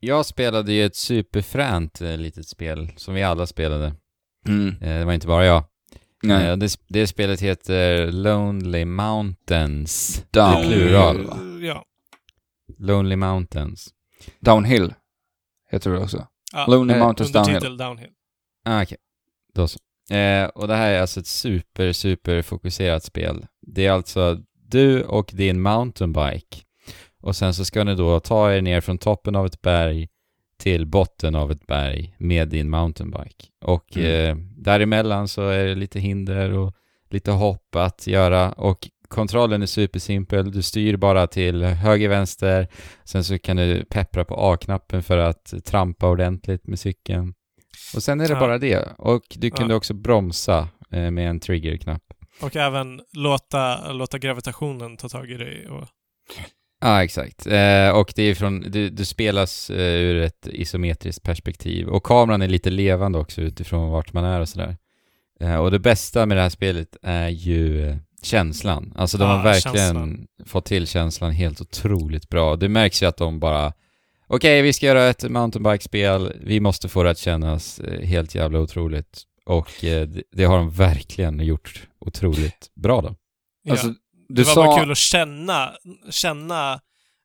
Jag spelade ju ett superfränt eh, litet spel som vi alla spelade. Mm. Eh, det var inte bara jag. Nej. Eh, det, det spelet heter Lonely Mountains. Down. I plural, va? Ja. Lonely Mountains. Downhill. Heter det också. ja. Lonely Mountains Downhill. Undertitel Downhill. Ah, okej. Då. Eh, och det här är alltså ett super, super fokuserat spel. Det är alltså du och din mountainbike. Och sen så ska ni då ta er ner från toppen av ett berg till botten av ett berg med din mountainbike. Och Mm. eh, däremellan så är det lite hinder och lite hopp att göra och kontrollen är supersimpel. Du styr bara till höger, vänster. Sen så kan du peppra på A-knappen för att trampa ordentligt med cykeln. Och sen är det Ja. bara det. Och du kunde Ja. också bromsa eh, med en triggerknapp. Och även låta, låta gravitationen ta tag i dig. Och, Ja, exakt. Eh, och det är från, du, du spelas eh, ur ett isometriskt perspektiv. Och kameran är lite levande också utifrån vart man är och sådär. Eh, och det bästa med det här spelet är ju känslan. Alltså de Ja, har verkligen känslan. fått till känslan helt otroligt bra. Det märks ju att de bara Okej, vi ska göra ett mountainbike-spel. Vi måste få det att kännas eh, helt jävla otroligt. Och eh, det, har de verkligen gjort otroligt bra då. ja. Alltså, du det var sa... bara kul att känna, känna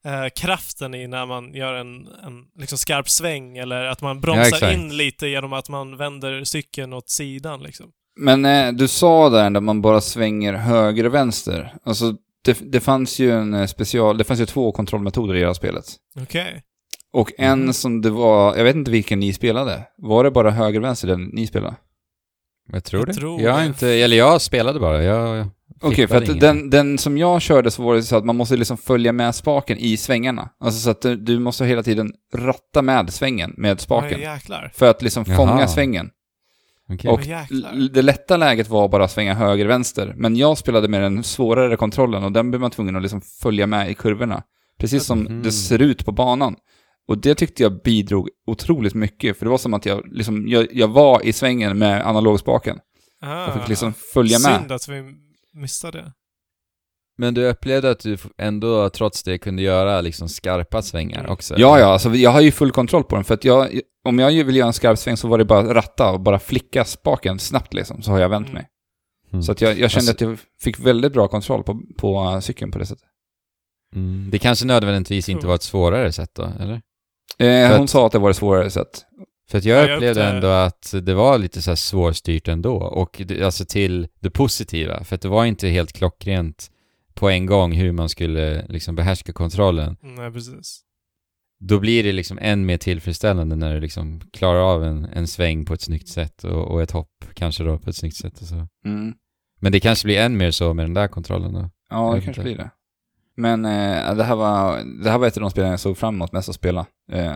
eh, kraften i när man gör en, en liksom skarp sväng eller att man bromsar exakt. in lite genom att man vänder cykeln åt sidan liksom. Men eh, du sa där när man bara svänger höger och vänster. Alltså, det, det fanns ju en eh, special... Det fanns ju två kontrollmetoder i det här spelet. Okej. Och en Mhm. som det var... Jag vet inte vilken ni spelade. Var det bara höger och vänster den ni spelade? Jag tror Jag det. tror jag har inte, eller jag spelade bara. Jag, jag Okej, för flippade att ingen. den, den som jag körde så var det så att man måste liksom följa med spaken i svängarna. Alltså så att du, du måste hela tiden ratta med svängen med spaken. Jäklar. För att liksom fånga Jaha. svängen. Okej. Och det lätta läget var bara att svänga höger, vänster. Men jag spelade med den svårare kontrollen och den blev man tvungen att liksom följa med i kurvorna. Precis som Mhm. det ser ut på banan. Och det tyckte jag bidrog otroligt mycket, för det var som att jag, liksom, jag, jag var i svängen med analogspaken. Ah, Jag fick liksom följa med. Synd att vi missade det. Men du upplevde att du ändå trots det kunde göra liksom skarpa svängar också? Ja, ja, alltså jag har ju full kontroll på den, för att jag, om jag vill göra en skarp sväng så var det bara ratta och bara flicka spaken snabbt liksom, så har jag vänt Mm. mig. Mm. Så att jag, jag kände Alltså- att jag fick väldigt bra kontroll på, på cykeln på det sättet. Mm. Det kanske nödvändigtvis inte var ett svårare sätt då, eller? Eh, hon att- sa att det var det svårare sätt. För att jag Ja, jag upplevde upplever- ändå att det var lite så här svårstyrt ändå. Och det, alltså till det positiva. För att det var inte helt klockrent på en gång hur man skulle liksom behärska kontrollen. Nej, precis. Då blir det liksom än mer tillfredsställande när du liksom klarar av en, en sväng på ett snyggt sätt och, och ett hopp kanske då på ett snyggt sätt och så. Mm. Men det kanske blir än mer så med den där kontrollen då. Ja, Jag det kanske inte. blir det. Men eh, det, här var, det här var ett av de spelen jag såg fram emot mest att spela. Eh,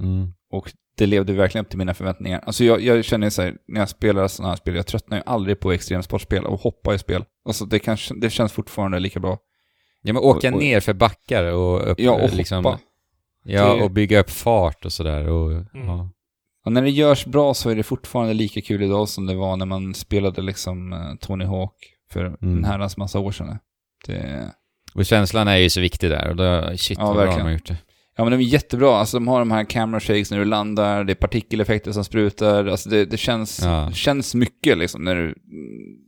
Mm. och det levde verkligen upp till mina förväntningar. Alltså jag, jag känner så här, när jag spelar sådana här spel, jag tröttnar ju aldrig på extremsportspel och hoppa i spel. Alltså det, kanske, det känns fortfarande lika bra. Ja men åka Och- och- ner för backar och upp, Ja, och liksom, hoppa. Ja, Det- och bygga upp fart och sådär och ja. Och när det görs bra så är det fortfarande lika kul idag som det var när man spelade liksom eh, Tony Hawk för Mm. en herrans massa år sedan. Det, Och känslan är ju så viktig där och då, shit Ja, vad bra verkligen. de har gjort det. ja men de är jättebra, alltså de har de här camera shakes när du landar, det är partikeleffekter som sprutar, alltså det, det känns, Ja. känns mycket liksom när du,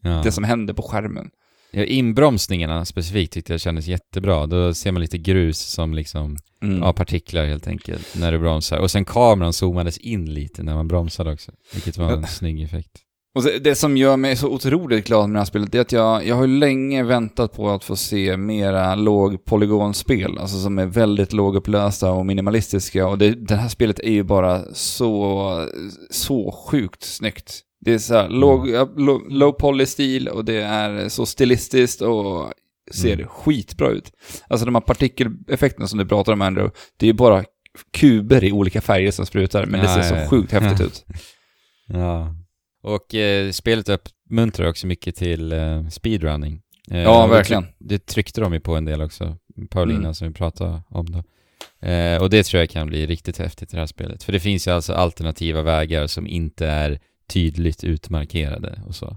Ja. det som händer på skärmen. Ja, inbromsningarna specifikt tyckte jag kändes jättebra. Då ser man lite grus som liksom, Mm. ja partiklar helt enkelt, när du bromsar. Och sen kameran zoomades in lite när man bromsade också. Vilket var en snygg effekt. Och det, det som gör mig så otroligt glad med det här spelet, det är att jag, jag har länge väntat på att få se mera lågpolygonspel, alltså som är väldigt lågupplösta och minimalistiska. Och det, det här spelet är ju bara så, så sjukt snyggt. Det är så här låg, ja, low, low poly-stil och det är så stilistiskt och ser Mm. skitbra ut. Alltså de här partikeleffekterna som du pratar om Andrew, det är ju bara kuber i olika färger som sprutar, men det Ja, ser ja, så ja. sjukt häftigt ut. Ja. Och eh, spelet uppmuntrar också mycket till eh, speedrunning. Eh, Ja, det verkligen. tryck- Det tryckte de ju på en del också, Paulina Mm. som vi pratade om då. Eh, och det tror jag kan bli riktigt häftigt i det här spelet. För det finns ju alltså alternativa vägar som inte är tydligt utmarkerade och så.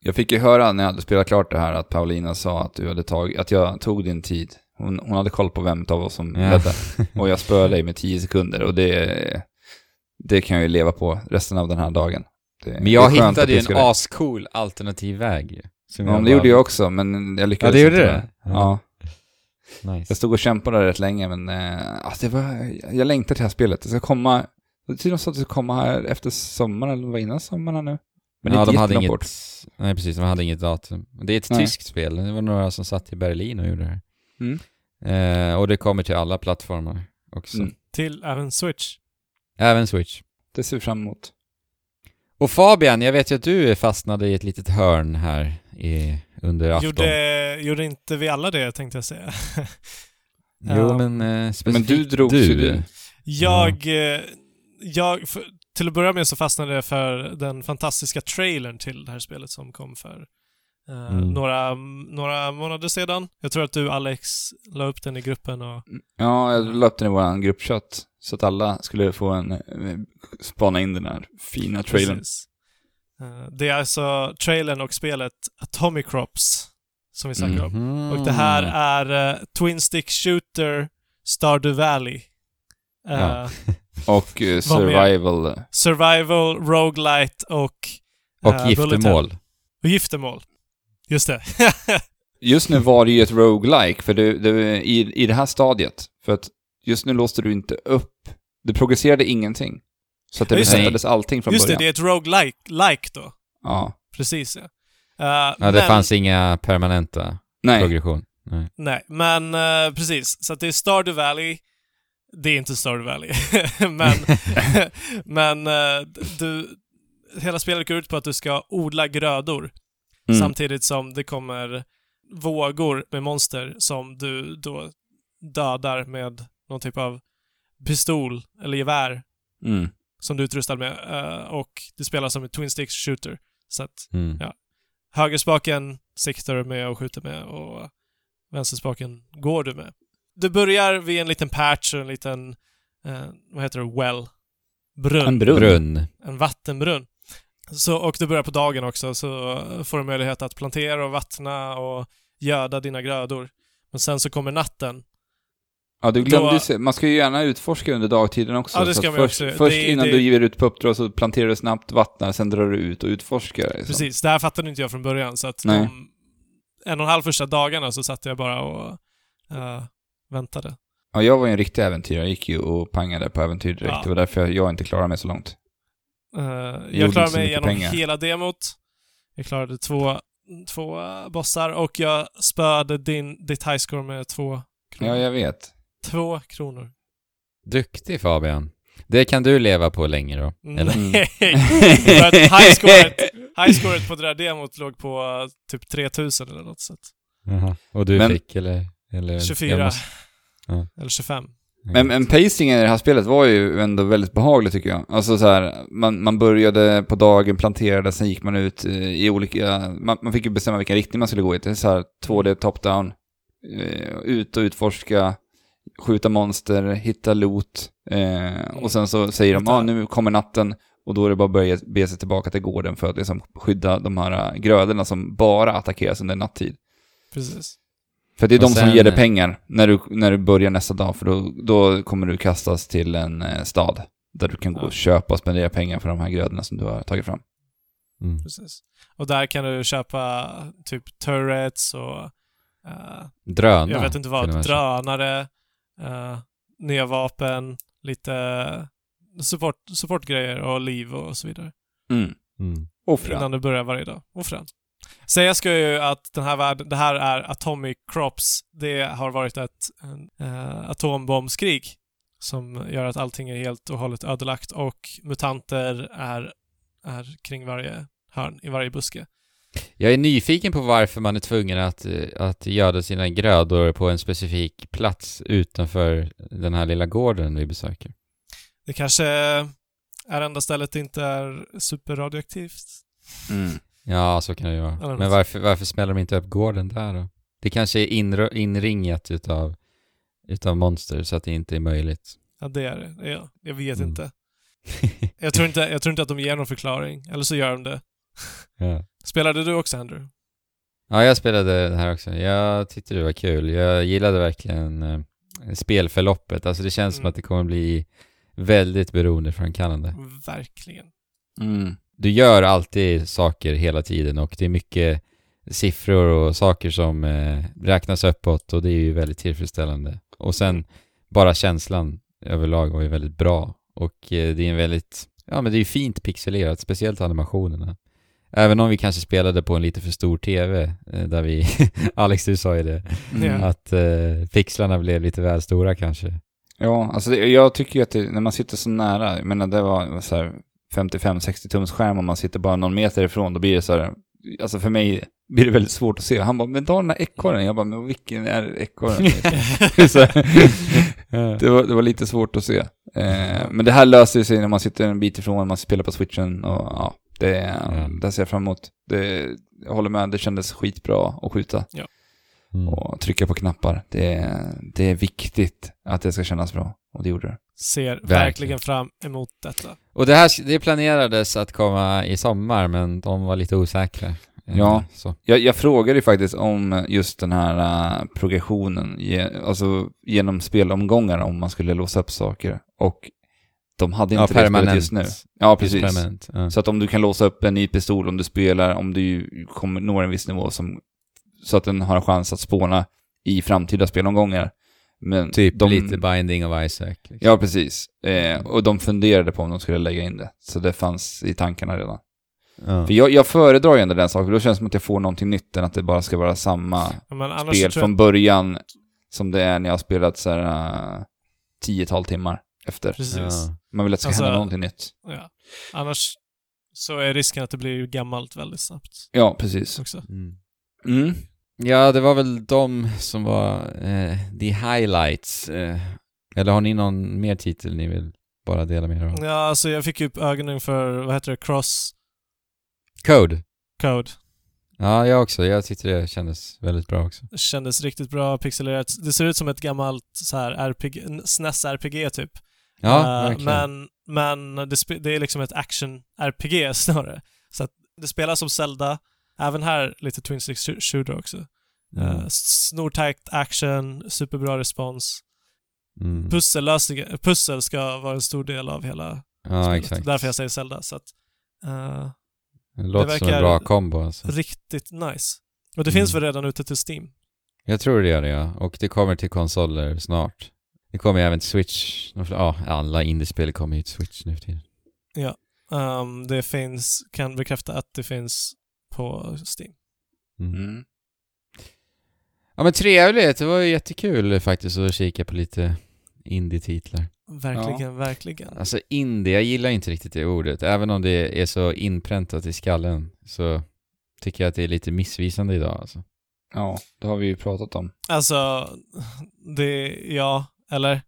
Jag fick ju höra när jag hade spelat klart det här att Paulina sa att, du hade tag, att jag tog din tid. Hon, hon hade koll på vem av oss som Ja. ledde. Och jag spöade dig med 10 sekunder och det, det kan jag ju leva på resten av den här dagen. Det, Men jag det hittade ju du en skulle- ascool alternativ väg. Som Ja, men det bara- gjorde jag också, men jag lyckades Ja, det gjorde inte det? det. Ja. Ja. Nice. Jag stod och kämpade rätt länge, men äh, alltså det var, jag längtar till det här spelet. Det ska komma, det är tydligen så att det ska komma här efter sommaren, eller var innan sommaren nu. Men ja, inte de hade inget... bort. Nej, precis. De hade inget datum. Det är ett Nej. tyskt spel. Det var några som satt i Berlin och gjorde det här. Mm. Eh, och det kommer till alla plattformar också. Mm. Till även Switch. Även Switch. Det ser vi fram emot. Och Fabian, jag vet ju att du fastnade i ett litet hörn här i, under afton. Gjorde, gjorde inte vi alla det, tänkte jag säga. Jo, Ja. men eh, Men specifikt du drog ju det. Jag, eh, jag för, till att börja med så fastnade jag för den fantastiska trailern till det här spelet som kom för eh, Mm. några, några månader sedan. Jag tror att du Alex la upp den i gruppen och Ja, jag la upp den i vår gruppchatt. Så att alla skulle få en, eh, spana in den här fina trailern. Precis. Eh, Det är alltså trailern och spelet Atomic Crops som vi snackar om. Mhm. Och det här är eh, Twin Stick Shooter Stardew Valley. Eh, Ja. Och mer? survival. Survival, Roguelite och... Och giftermål. Och giftermål. Just det. Just nu var det ju ett roguelike för det, det, i, i det här stadiet. För att just nu låste du inte upp. Du progresserade ingenting. Så att det just det. resetades allting från Just det, början. det är ett roguelike like då. Ja. Precis ja. Eh, Ja, det men, fanns inga permanenta Nej. progression. Nej. Nej, men eh, precis. Så att det är Stardew Valley. Det är inte Stardew Valley. men men eh, du, hela spelet går ut på att du ska odla grödor. Mm. Samtidigt som det kommer vågor med monster som du då dödar med någon typ av pistol eller gevär. Mm. som du är utrustad med. eh, och det spelas som en Twin Sticks shooter. Så att Mm. Ja. högerspaken siktar du med och skjuter med och vänsterspaken går du med. Du börjar vid en liten patch och en liten, eh, vad heter det, well? Brunn. En. Brunn. En vattenbrunn. Så, och du börjar på dagen också, så får du möjlighet att plantera och vattna och göda dina grödor. Men sen så kommer natten. Ja, du glömde Då- Man ska ju gärna utforska under dagtiden också. Ja, det ska man först, också. Först Det- innan det- du ger ut på uppdrag så planterar du snabbt, vattnar, sen drar du ut och utforskar. Liksom. Precis, det här fattade inte jag från början, så att Nej. de en och en halv första dagarna så satt jag bara och eh, väntade. Ja, jag var ju en riktig äventyrare. Jag gick ju och pangade på äventyr direkt. Ja. Det var därför jag, jag inte klarade mig så långt. Gjorde jag inte klarade mig genom pengar. hela demot. Jag klarade två, två bossar och jag spöade din, ditt highscore med två kronor. Ja, jag vet. Två kronor. Duktig Fabian. Det kan du leva på länge då? Eller? Nej! För att highscoret, highscoret på det där demot låg på eh, typ 3000 eller något sånt. Jaha. Och du Men- fick eller? eller 24. jag måste- Ja. Eller 25. Men, men pacingen i det här spelet var ju ändå väldigt behaglig tycker jag. Alltså så här, man, man började på dagen, planterade, sen gick man ut eh, i olika... Man, man fick ju bestämma vilken riktning man skulle gå i. Det är så här 2D top-down. Eh, ut och utforska, skjuta monster, hitta loot. Eh, och sen så säger de, ja ah, nu kommer natten. Och då är det bara att börja be sig tillbaka till gården för att liksom skydda de här eh, grödorna som bara attackeras under nattid. Precis. För det är Och de som sen- ger dig pengar när du, när du börjar nästa dag, för då, då kommer du kastas till en eh, stad där du kan gå Ja. och köpa och spendera pengar för de här grödorna som du har tagit fram. Mm. Precis. Och där kan du köpa typ turrets och eh, Drönare. jag vet inte vad, drönare, eh, nya vapen, lite support, supportgrejer och liv och så vidare. Mm. Mm. Offra. Innan du börjar varje dag. Och frön. Säga ska ju att den här världen, det här är Atomic Crops. Det har varit ett en, eh, atombombskrig som gör att allting är helt och hållet ödelagt och mutanter är, är kring varje hörn, i varje buske. Jag är nyfiken på varför man är tvungen att, att göda sina grödor på en specifik plats utanför den här lilla gården vi besöker. Det kanske är enda stället det inte är superradioaktivt. Mm. Ja, så kan det ju vara. Men varför, varför smäller de inte upp gården där då? Det kanske är inr- inringat utav, utav monster så att det inte är möjligt. Ja, det är det. Ja, jag vet Mm. inte. Jag tror inte. Jag tror inte att de ger någon förklaring. Eller så gör de det. ja. Spelade du också, Andrew? ja, jag spelade det här också. Jag tyckte det var kul. Jag gillade verkligen eh, spelförloppet. Alltså det känns som Mm. att det kommer bli väldigt beroendeframkallande. Verkligen. Mm. du gör alltid saker hela tiden och det är mycket siffror och saker som eh, räknas uppåt och det är ju väldigt tillfredsställande. Och sen bara känslan överlag var ju väldigt bra och eh, det är en väldigt, ja men det är ju fint pixelerat, speciellt animationerna. Även om vi kanske spelade på en lite för stor TV, eh, där vi, Alex du sa ju det, Mm. Att eh, pixlarna blev lite väl stora kanske. Ja, alltså det, jag tycker ju att det, när man sitter så nära, jag menar det var så här 55-60 tums skärm och man sitter bara någon meter ifrån, då blir det så här, alltså för mig blir det väldigt svårt att se. Han bara, men ta den här ekorren. Jag bara, men vilken är ekorren? det, var, det var lite svårt att se. Eh, men det här löser sig när man sitter en bit ifrån, man spelar på switchen och ja, det, Ja. det ser jag fram emot. Det, jag håller med, det kändes skitbra att skjuta Mm. och trycka på knappar. Det, det är viktigt att det ska kännas bra och det gjorde det. Ser verkligen, Verkligen. fram emot detta. Och det här det planerades att komma i sommar men de var lite osäkra. Eh, Ja. Så. Jag, jag frågade ju faktiskt om just den här äh, progressionen, ge, alltså genom spelomgångar om man skulle låsa upp saker. Och de hade Ja, inte det spelet permanent. just nu. Ja, precis. Ja. Så att om du kan låsa upp en ny pistol om du spelar, om du kommer, når en viss nivå som, så att den har en chans att spåna i framtida spelomgångar. Men Typ de, lite Binding of Isaac. Liksom. Ja, precis. Eh, och de funderade på om de skulle lägga in det. Så det fanns i tankarna redan. Ja. För jag, jag föredrar ju ändå den saken, för då känns det som att jag får någonting nytt än att det bara ska vara samma Ja, spel från jag, början som det är när jag har spelat så här uh, tiotal timmar efter. Precis. Ja. Man vill att det ska Alltså- hända någonting nytt. Ja. Annars så är risken att det blir gammalt väldigt snabbt Ja, precis. också. Mm. Mm. ja, det var väl de som var eh, the highlights. Eh, eller har ni någon mer titel ni vill bara dela med er av. Ja, alltså jag fick upp ögonen för, vad heter det, cross Code. code. Ja, jag också. Jag tyckte det kändes väldigt bra också. Det kändes riktigt bra pixelerat. Det ser ut som ett gammalt så här RPG, SNES-RPG typ. Ja, verkligen. Men, men det, det är liksom ett action-RPG snarare. Så att det spelas som Zelda. Även här lite Twin Stick Sh- Shooter också. Mm. Uh, Snortajt action, superbra respons. Mm. Pussellösningar, pussel ska vara en stor del av hela Ja, spelet. exakt. Därför jag säger Zelda. Så att, eh, Det låter som en bra kombo alltså. riktigt nice. Och det Mm. finns väl redan ute till Steam? Jag tror det gör det ja. Och det kommer till konsoler snart. Det kommer ju även till Switch. Ja, alla indiespel kommer ju till Switch nu för tiden. Um, det finns, kan bekräfta att det finns på Steam. Mm. Mm. Ja men trevligt. Det var ju jättekul faktiskt att kika på lite indie-titlar. Verkligen, verkligen. Alltså indie, jag gillar inte riktigt det ordet. Även om det är så inpräntat i skallen så tycker jag att det är lite missvisande idag alltså. Ja, det har vi ju pratat om. Alltså, det, ja, eller?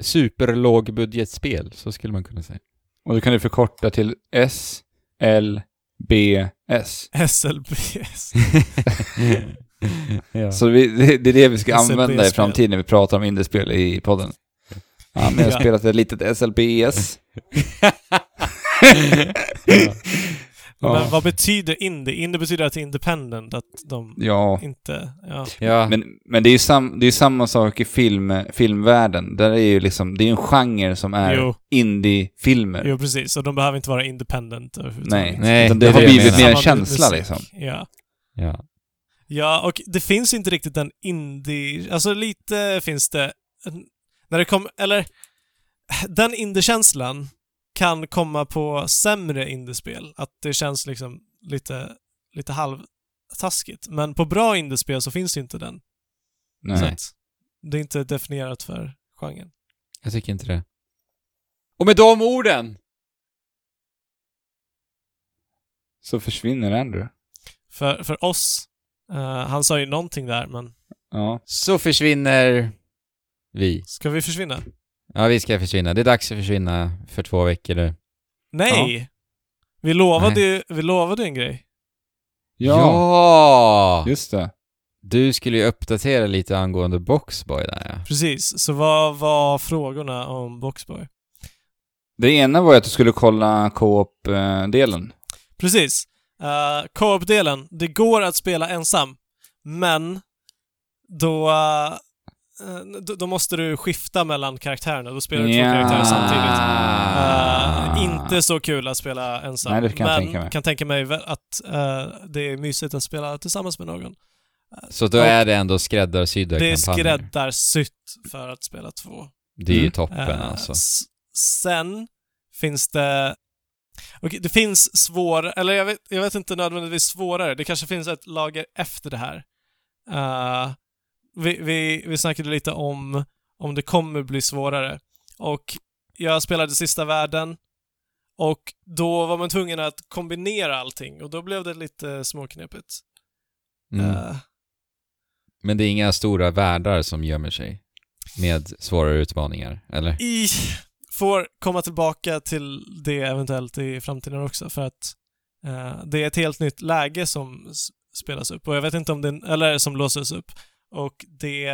Superlågbudgetspel, så skulle man kunna säga. Och då kan du förkorta till S, L, B, S. SLBS. ja. Så vi, det, det är det vi ska använda i framtiden när vi pratar om indiespel i podden. Ja, men jag har Ja. spelat ett litet SLBS. Men Ja. vad betyder indie? Indie betyder att det är independent, att de Ja, inte, ja. ja. men, men det är ju sam, det är samma sak i film, filmvärlden. Där är ju liksom, det är ju en genre som är indie-filmer. Jo, precis. Och de behöver inte vara independent. Nej, Nej, det det har blivit mer en känsla musik. liksom. Ja. ja. Ja, och det finns inte riktigt en indie... Alltså lite finns det... När det kommer... Eller... Den indie-känslan kan komma på sämre indiespel. Att det känns liksom lite, lite halvtaskigt. Men på bra indiespel så finns inte den. Så Nej. att det är inte definierat för genren. Jag tycker inte det. Och med de orden Så försvinner Andrew. För, för oss, eh, han sa ju någonting där, men Ja. så försvinner vi. ska vi försvinna? Ja, vi ska försvinna. Det är dags att försvinna för två veckor nu. Nej! Vi lovade ju, vi lovade en grej. Ja, ja! just det. Du skulle ju uppdatera lite angående Boxboy där ja. Precis, så vad var frågorna om Boxboy? Det ena var ju att du skulle kolla co-op-delen. Precis. Uh, Co-op-delen, det går att spela ensam, men då, eh, då, då måste du skifta mellan karaktärerna. Då spelar du två karaktärer samtidigt. Eh, inte så kul att spela ensam. Nej, det kan jag men tänka mig. kan tänka mig att eh, det är mysigt att spela tillsammans med någon. Så då Och är det ändå skräddarsydda Det är kampanjer. skräddarsytt för att spela två. Det är ju Mm. toppen Eh, alltså. sen finns det... Okej, det finns svår... Eller jag vet, jag vet inte nödvändigtvis svårare. Det kanske finns ett lager efter det här. Eh, vi, vi, vi snackade lite om om det kommer bli svårare. Och jag spelade sista världen och då var man tvungen att kombinera allting och då blev det lite småknepigt. Mm. Eh, Men det är inga stora världar som gömmer sig med svårare utmaningar, eller? i, får komma tillbaka till det eventuellt i framtiden också för att eh, det är ett helt nytt läge som spelas upp och jag vet inte om det, eller som låses upp och det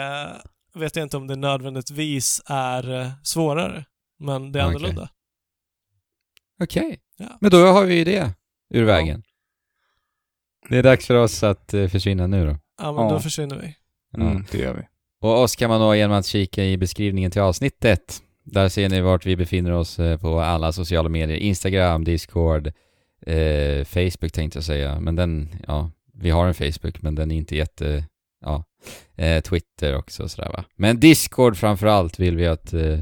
vet jag inte om det nödvändigtvis är eh, svårare, men det är Okej. annorlunda. Okej. Ja. Men då har vi ju det ur vägen. Det är dags för oss att eh, försvinna nu då. Ja, men Ja. då försvinner vi. Mm, det gör vi. Och oss kan man nå genom att kika i beskrivningen till avsnittet. Där ser ni vart vi befinner oss eh, på alla sociala medier. Instagram, Discord, eh, Facebook tänkte jag säga. Men den, ja, vi har en Facebook men den är inte jätte, ja, eh, Twitter också och sådär va. Men Discord framförallt vill vi att eh,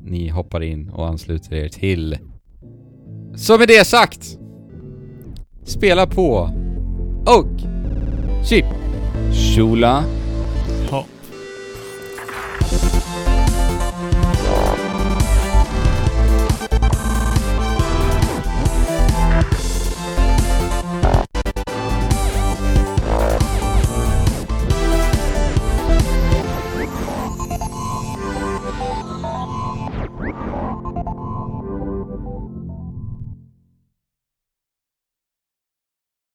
ni hoppar in och ansluter er till. Så med det sagt, spela på och chip Shula